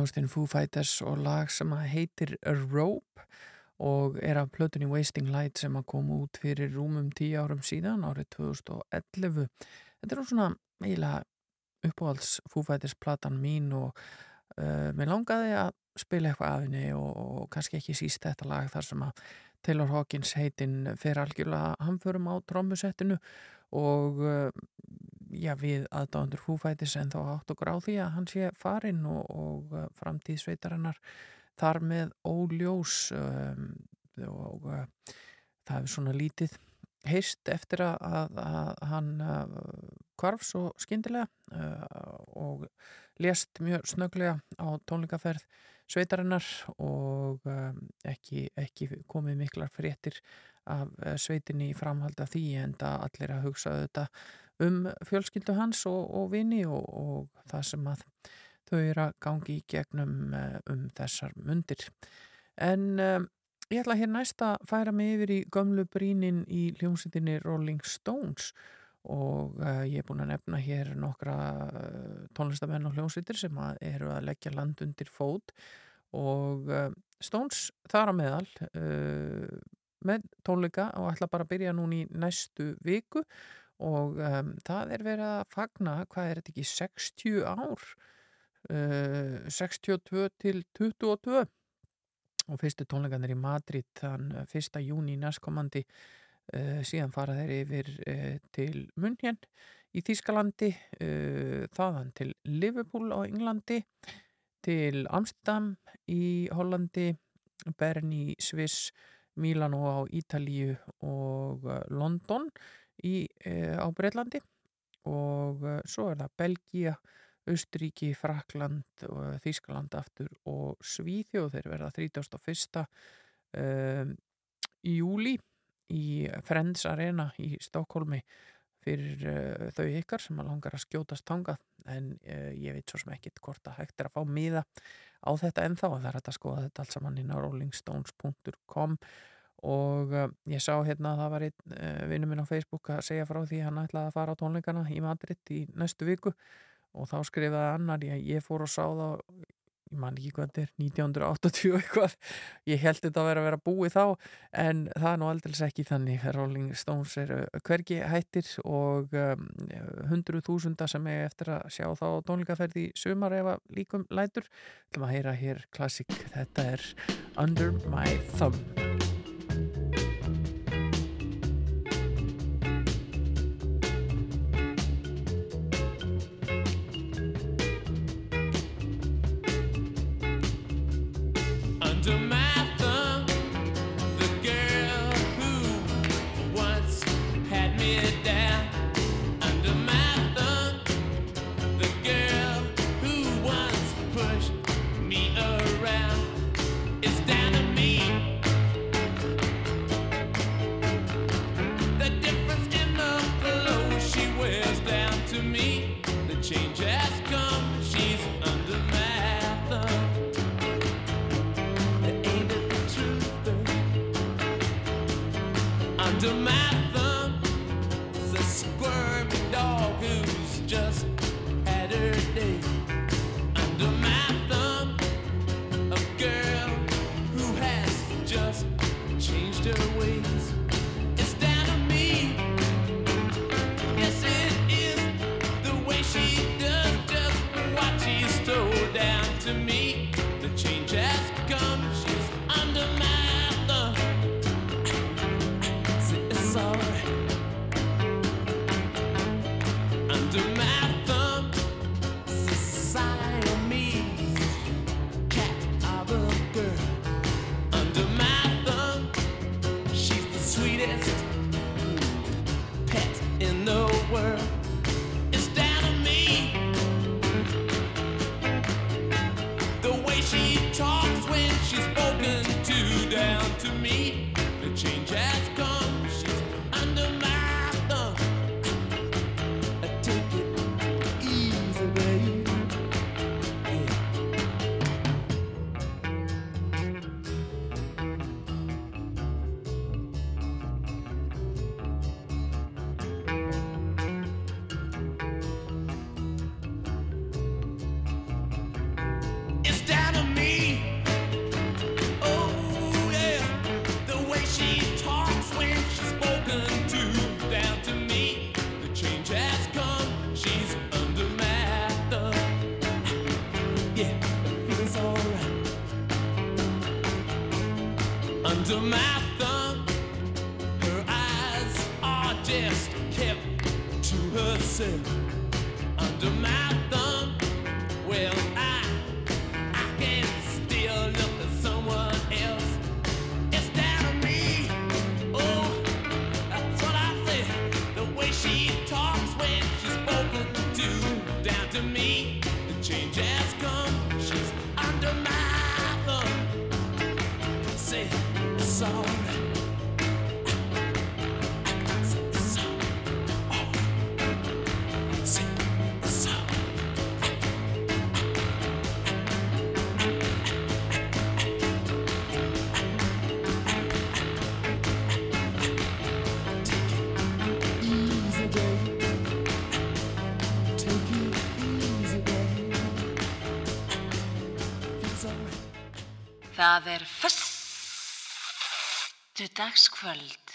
Hljómsdyn Foo Fighters og lag sem heitir Rope og er af plötunni Wasting Light sem að koma út fyrir rúmum tíu árum síðan árið 2011. Þetta er svona eiginlega uppáhalds Foo Fighters platan mín og uh, mér langaði að spila eitthvað af henni og, og kannski ekki síst þetta lag þar sem að Taylor Hawkins heitinn fer algjörlega hamförum á trommusettinu og uh, já, við aðdándur húfætis en þá átt okkur á því að hann sé farinn og, og uh, framtíð sveitarinnar þar með óljós um, og uh, það hefur svona lítið heist eftir að, að, að hann uh, kvarf svo skyndilega uh, og lést mjög snöglega á tónleikaferð sveitarinnar og um, ekki, ekki komið miklar fréttir af uh, sveitinni í framhald af því en það allir að hugsa þetta um fjölskyldu hans og, og vini og, og það sem að þau eru að gangi í gegnum uh, um þessar mundir. En um, ég ætla hér næst að færa mig yfir í gömlu brínin í hljómsveitinni Rolling Stones og uh, ég er búin að nefna hér nokkra uh, tónlistamenn og hljómsveitir sem að eru að leggja land undir fót og uh, Stones þar á meðal með tónleika og ætla bara að byrja núna í næstu viku og um, það er verið að fagna, hvað er þetta ekki, 60 ár uh, 62 til 22 og fyrstu tónleikanir í Madrid þann 1. júni næstkomandi uh, síðan fara þeir yfir uh, til Munhjen í Þýskalandi uh, þaðan til Liverpool á Englandi til Amsterdam í Hollandi Bern í Sviss Milano á Ítalíu og London í, uh, á Breitlandi og uh, svo er það Belgia Austuríki, Frakland og Þýskaland aftur og Svíþjóð þeir verða 31. Um, júli í Friends Arena í Stokkólmi fyrir uh, þau ykkar sem langar að skjótast tangað en uh, ég veit svo sem ekkit hvort að hægt er að fá miða á þetta ennþá að það er hægt að skoða þetta allt saman inn á rollingstones.com og uh, ég sá hérna að það var einn uh, vinnu minn á Facebook að segja frá því hann ætlaði að fara á tónleikana í Madrid í næstu viku og þá skrifaði annar, ég, ég fór og sá það ég man ekki hvað þetta er, 1980 eitthvað, ég held þetta að vera að vera búið þá, en það er nú aldrei ekki þannig, Rolling Stones er hvergi hættir og um, hundru þúsunda sem er eftir að sjá þá tónleikaferði sumar ef að líkum lætur, til að heyra hér klassik, þetta er Under My Thumb Það er föstudagskvöld.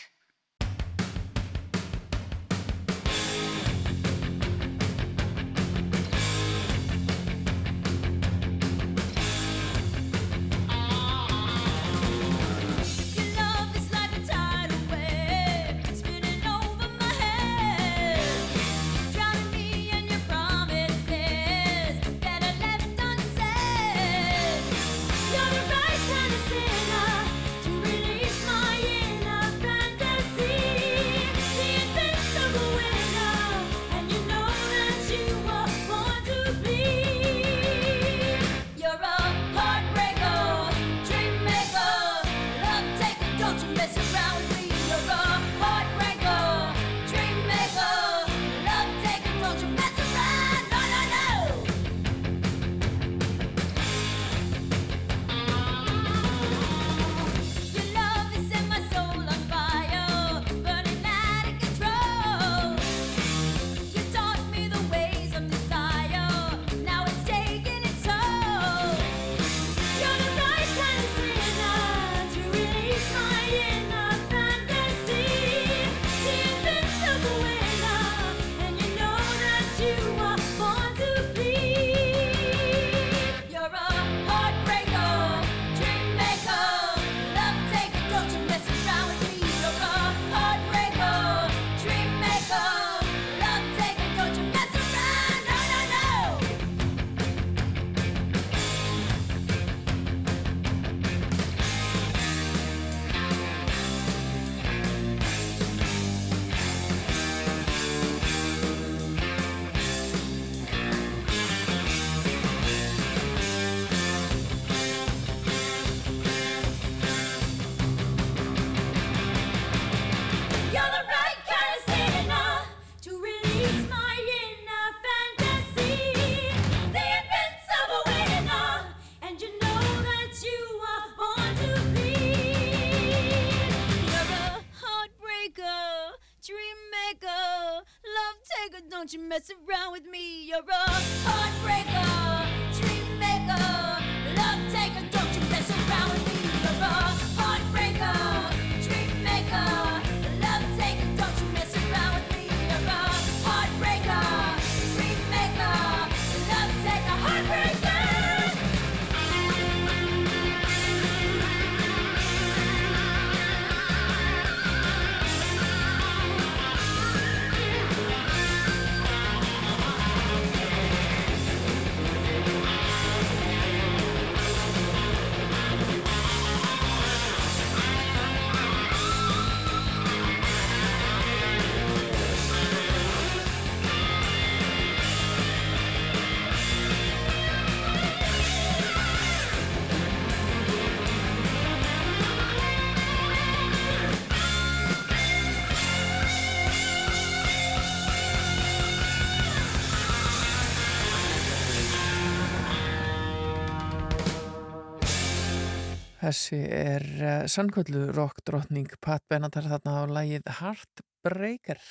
Þessi er eh, sannkvöldu rockdrottning Pat Benatar þarna á lægið Heartbreaker.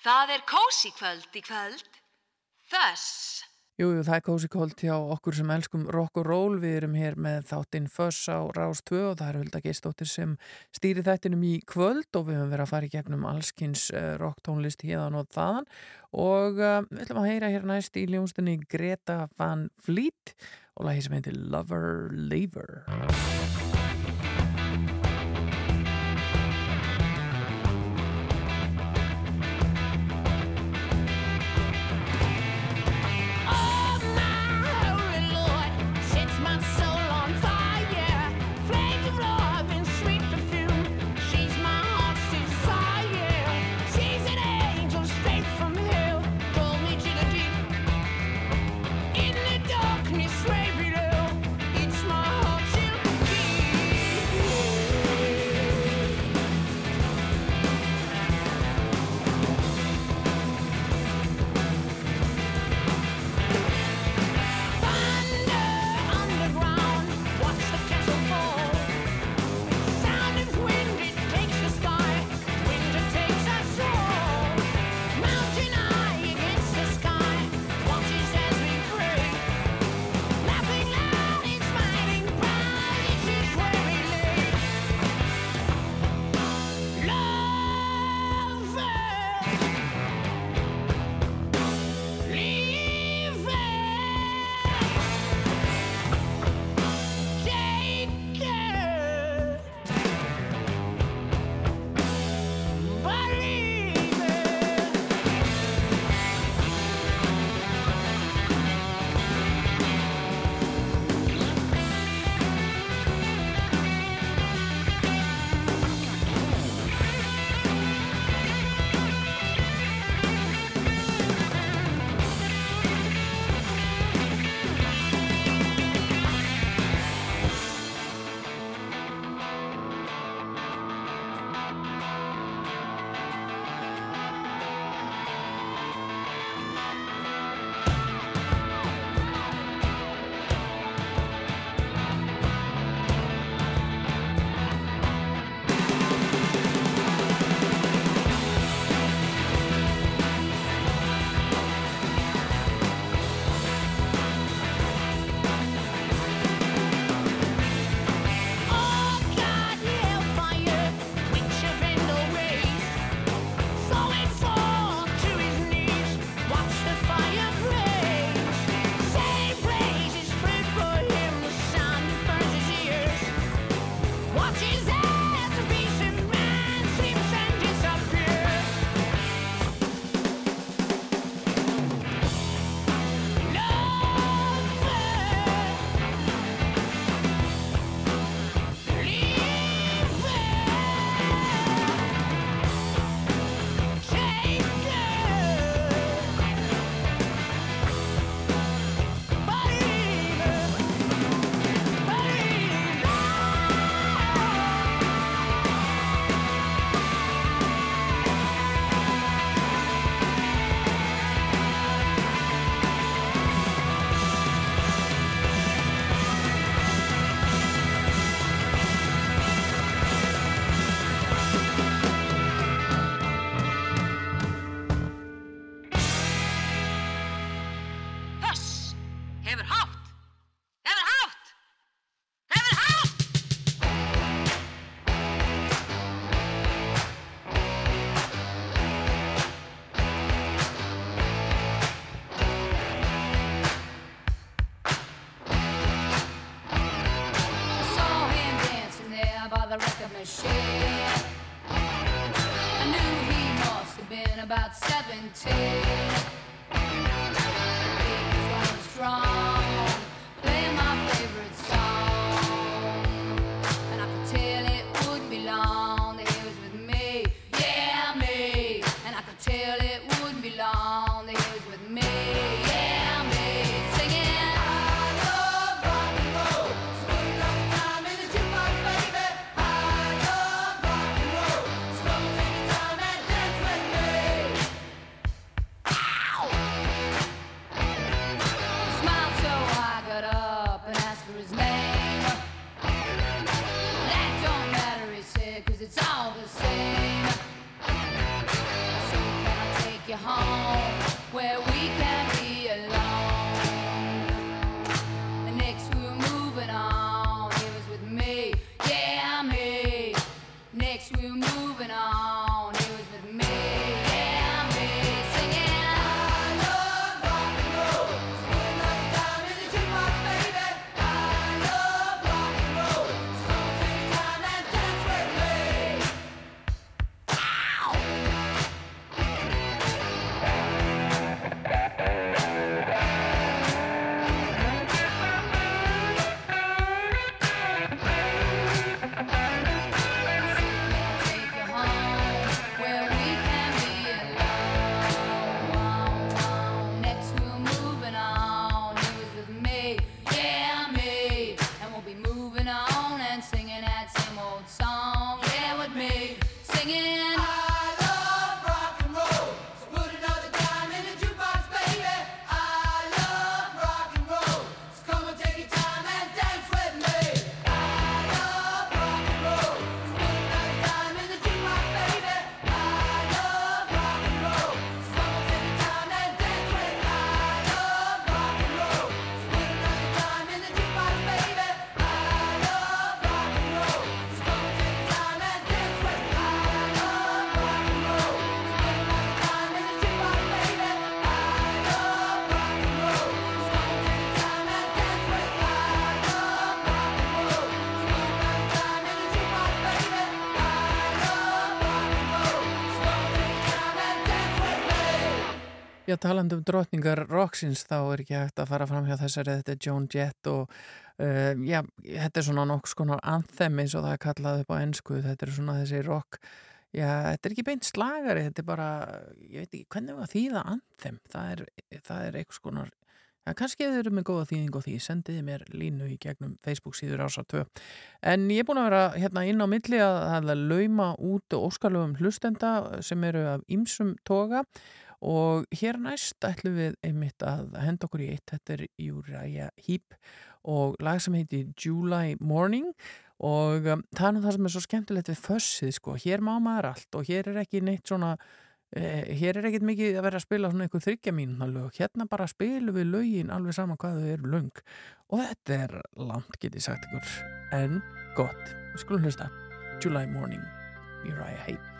Það er kósi kvöld í kvöld, þess. Jújú, jú, það er kósi kvöld hjá okkur sem elskum rock og roll. Við erum hér með þáttinn Föss á Rás 2 og það er Hulda Geistóttir sem stýri þættinum í kvöld og við höfum verið að fara í gegnum allskins eh, rocktónlist híðan og þaðan og uh, við ætlum að heyra hér næst í ljónstunni Greta Van Vliet og lagi sem heitir Lover Lever. Já, talandi um drottningar rocksins þá er ekki hægt að fara fram hjá þessari þetta er Joan Jett og uh, já, þetta er svona nokks konar anthem eins og það er kallað upp á ennsku þetta er svona þessi rock. Já, þetta er ekki beint slagari, þetta er bara ég veit ekki, hvernig var þýða anthem? Það er, það er eitthvað konar Já, kannski þið eru með góða þýðing og því sendiði mér línu í gegnum Facebook síður ása 2 en ég er búin að vera hérna inn á milli að, að lauma út óskalöfum hlustenda sem eru af ýmsum toga og hér næst ætlum við einmitt að henda okkur í eitt, þetta er Uriah Heep og lag sem heiti July Morning. Og um, það er nú það sem er svo skemmtilegt við fössið sko, hér má maður allt og hér er ekki neitt svona eh, hér er ekkit mikið að vera að spila svona einhver þryggja mínuna lög, hérna bara spilum við lögin alveg sama hvað þau eru löng. Og þetta er langt getið sagt ykkur en gott, við skulum hlusta. July Morning, Uriah Heep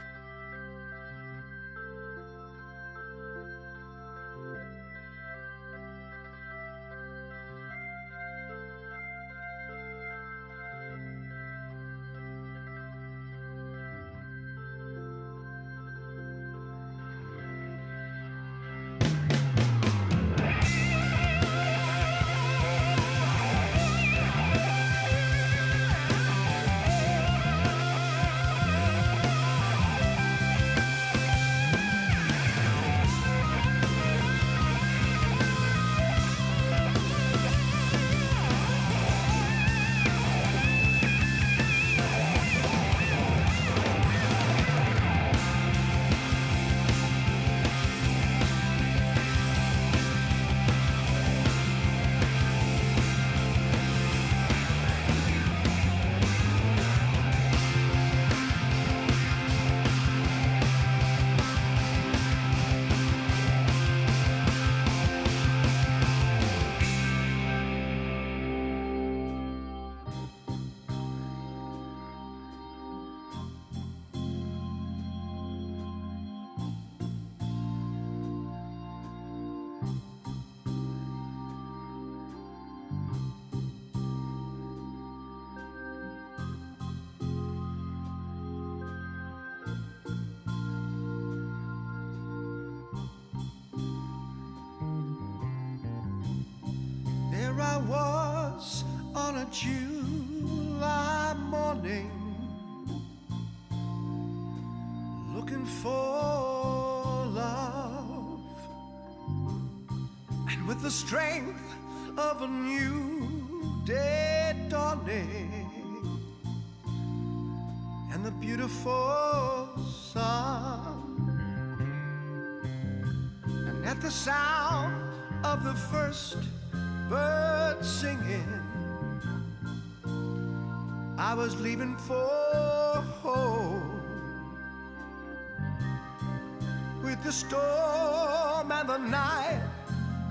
the storm and the night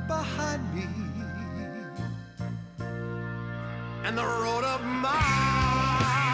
behind me, and the road of mine.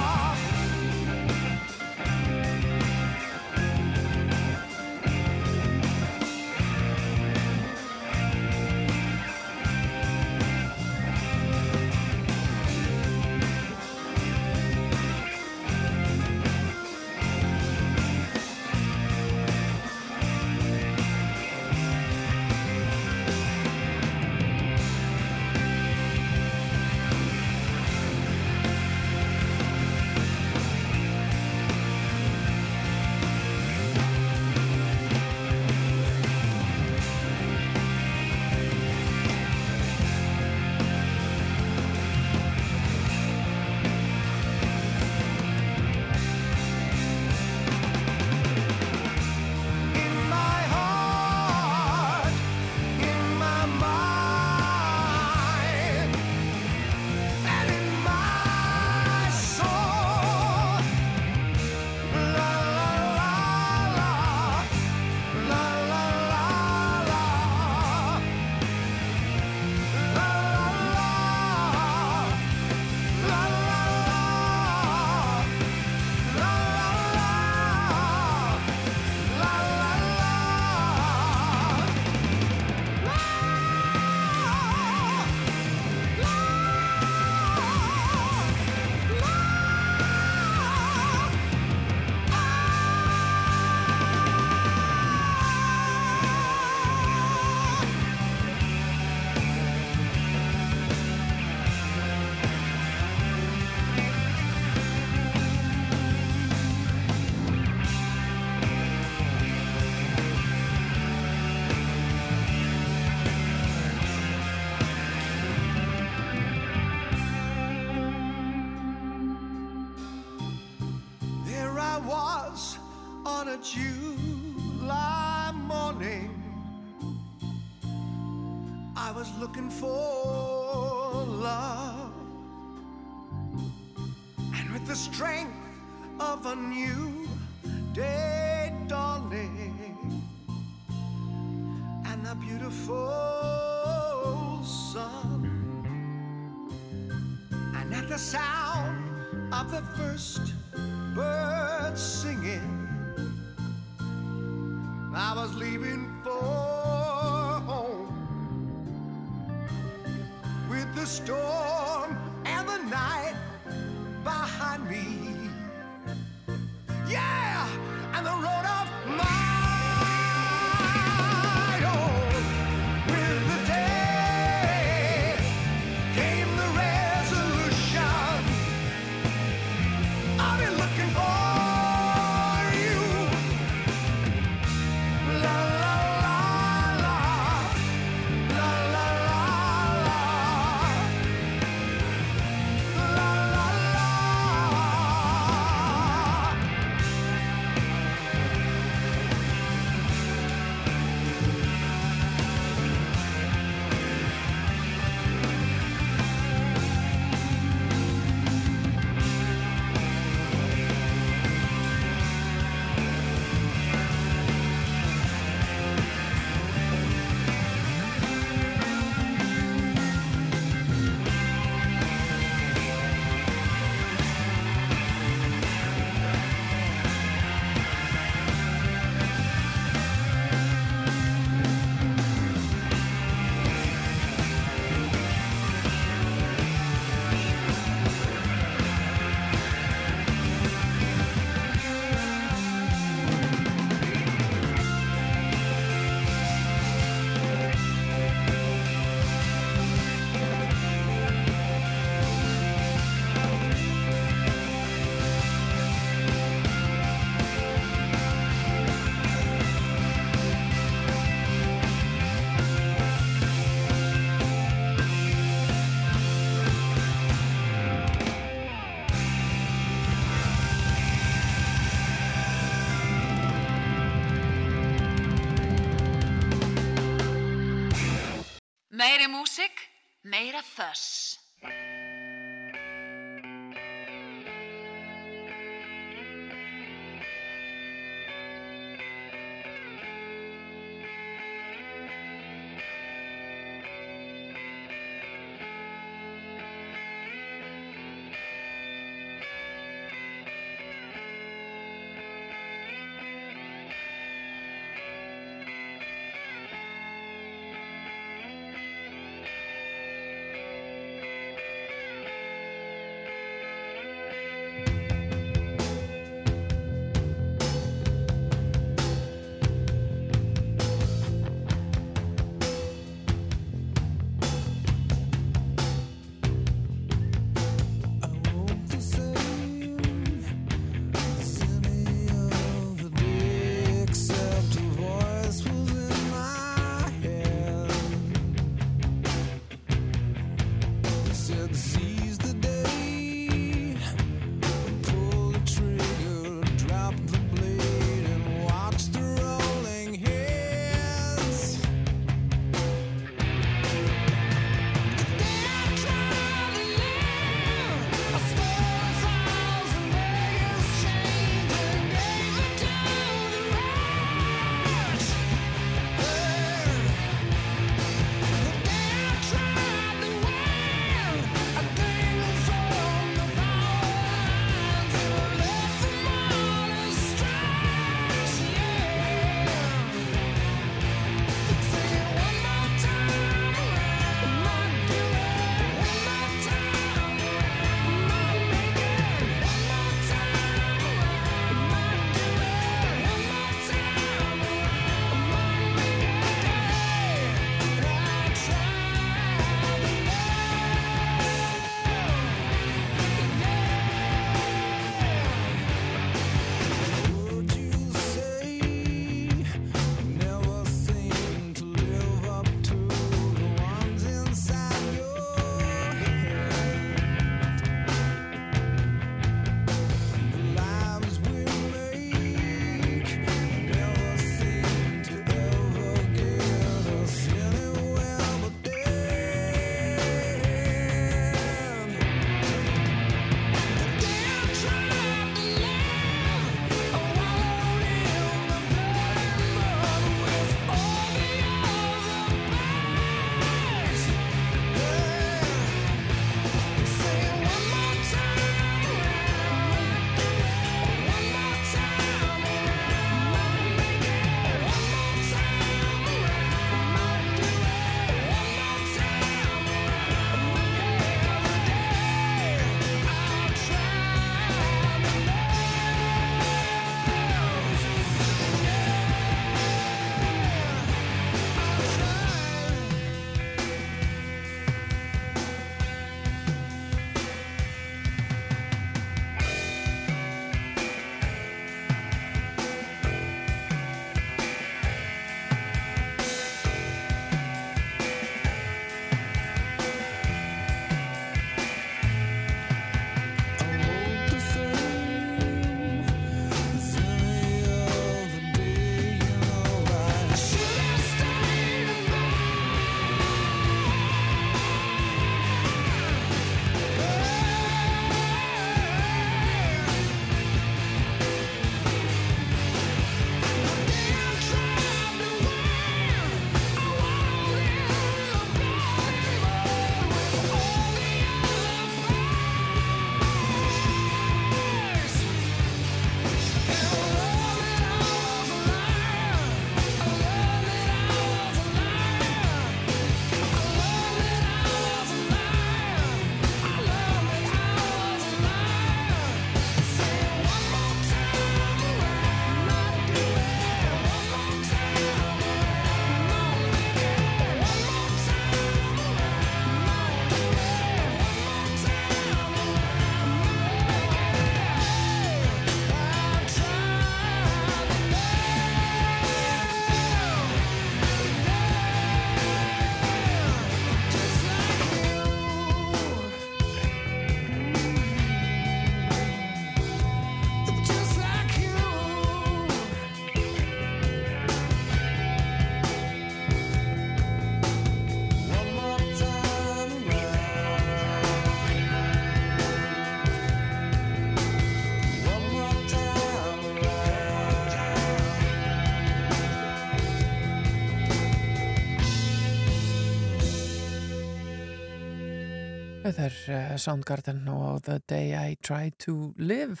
Þetta er uh, Soundgarden og The Day I Try to Live.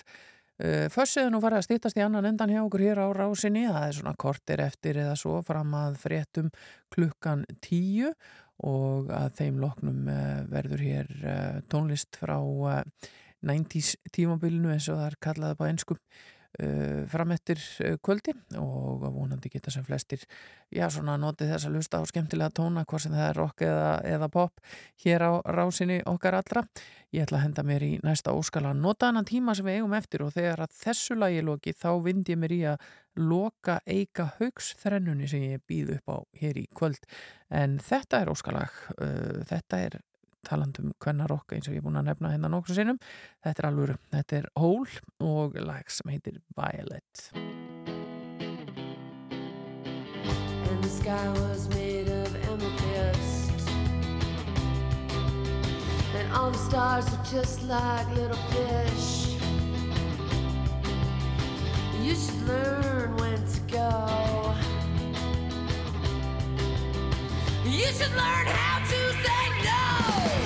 Uh, Fössið nú farið að stýttast í annan endan hjá okkur hér á rásinni. Það er svona kortir eftir eða svo fram að fréttum klukkan tíu og að þeim loknum uh, verður hér tónlist frá uh, 90s tímabilinu eins og það er kallað upp á einskum uh, fram eftir uh, kvöldi og vonandi geta sem flestir já svona notið þess að lusta á skemmtilega tóna hvort sem það er rock eða, eða pop hér á rásinni okkar allra. Ég ætla að henda mér í næsta óskala nota annan tíma sem við eigum eftir og þegar að þessu lagi loki þá vind ég mér í að loka eika haugs þrennunni sem ég býð upp á hér í kvöld. En þetta er óskalag uh, þetta er talandum kvennarokk eins og ég er búin að nefna hérna nokkur sinnum þetta er alvöru, þetta er Hól og lag sem heitir Violet and the sky was made of amethyst. And all the stars were just like little fish. You should learn when to go. You should learn how to say Whoa!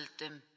Föstudagskvöldum. Go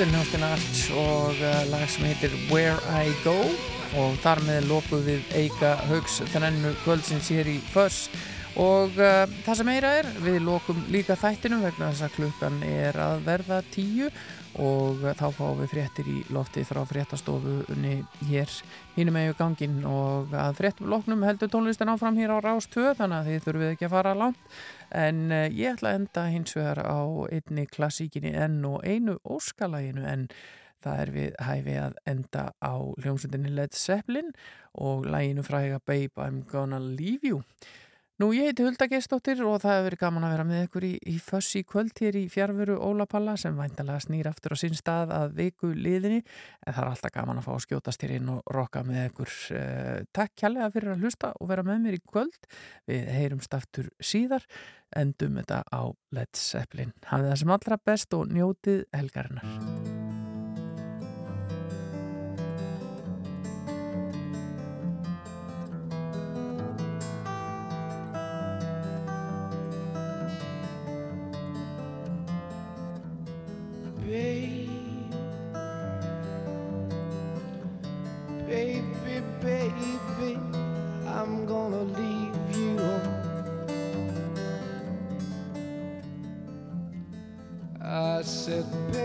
Er hljómsdina Arts og uh, lag sem heitir Where I Go. Og þar með lokuð við Eika Haugs þrennu kvöldsins hér í Föss og uh, það sem meira er, við lokum líka þættinum vegna þess að klukkan er að verða tíu. Og uh, þá fáum við fréttir í lofti frá fréttastofunni hér hínum eða gangin og að fréttum loknum heldur tónlistin áfram hér á Rás 2 þannig að þið þurfum ekki að fara langt en uh, ég ætla að enda hins vegar á einni klassíkinni enn og einu óskalaginu en það er við hæfi að enda á hljómsveitinni Led Zeppelin og læginu fræga Babe I'm Gonna Leave You Nú ég heiti Hulda Geistóttir og það hefur verið gaman að vera með ykkur í, í föss í kvöld hér í fjárveru Ólapalla sem væntalega snýr aftur á sinn stað að viku liðinni en það er alltaf gaman að fá að skjótast hér inn og rokka með ykkur. Uh, takk kjærlega fyrir að hlusta og vera með mér í kvöld. Við heyrumst aftur síðar, endum þetta á Led Zeppelin. Hafið það sem allra best og njótið helgarinnar. Baby, baby, Yeah.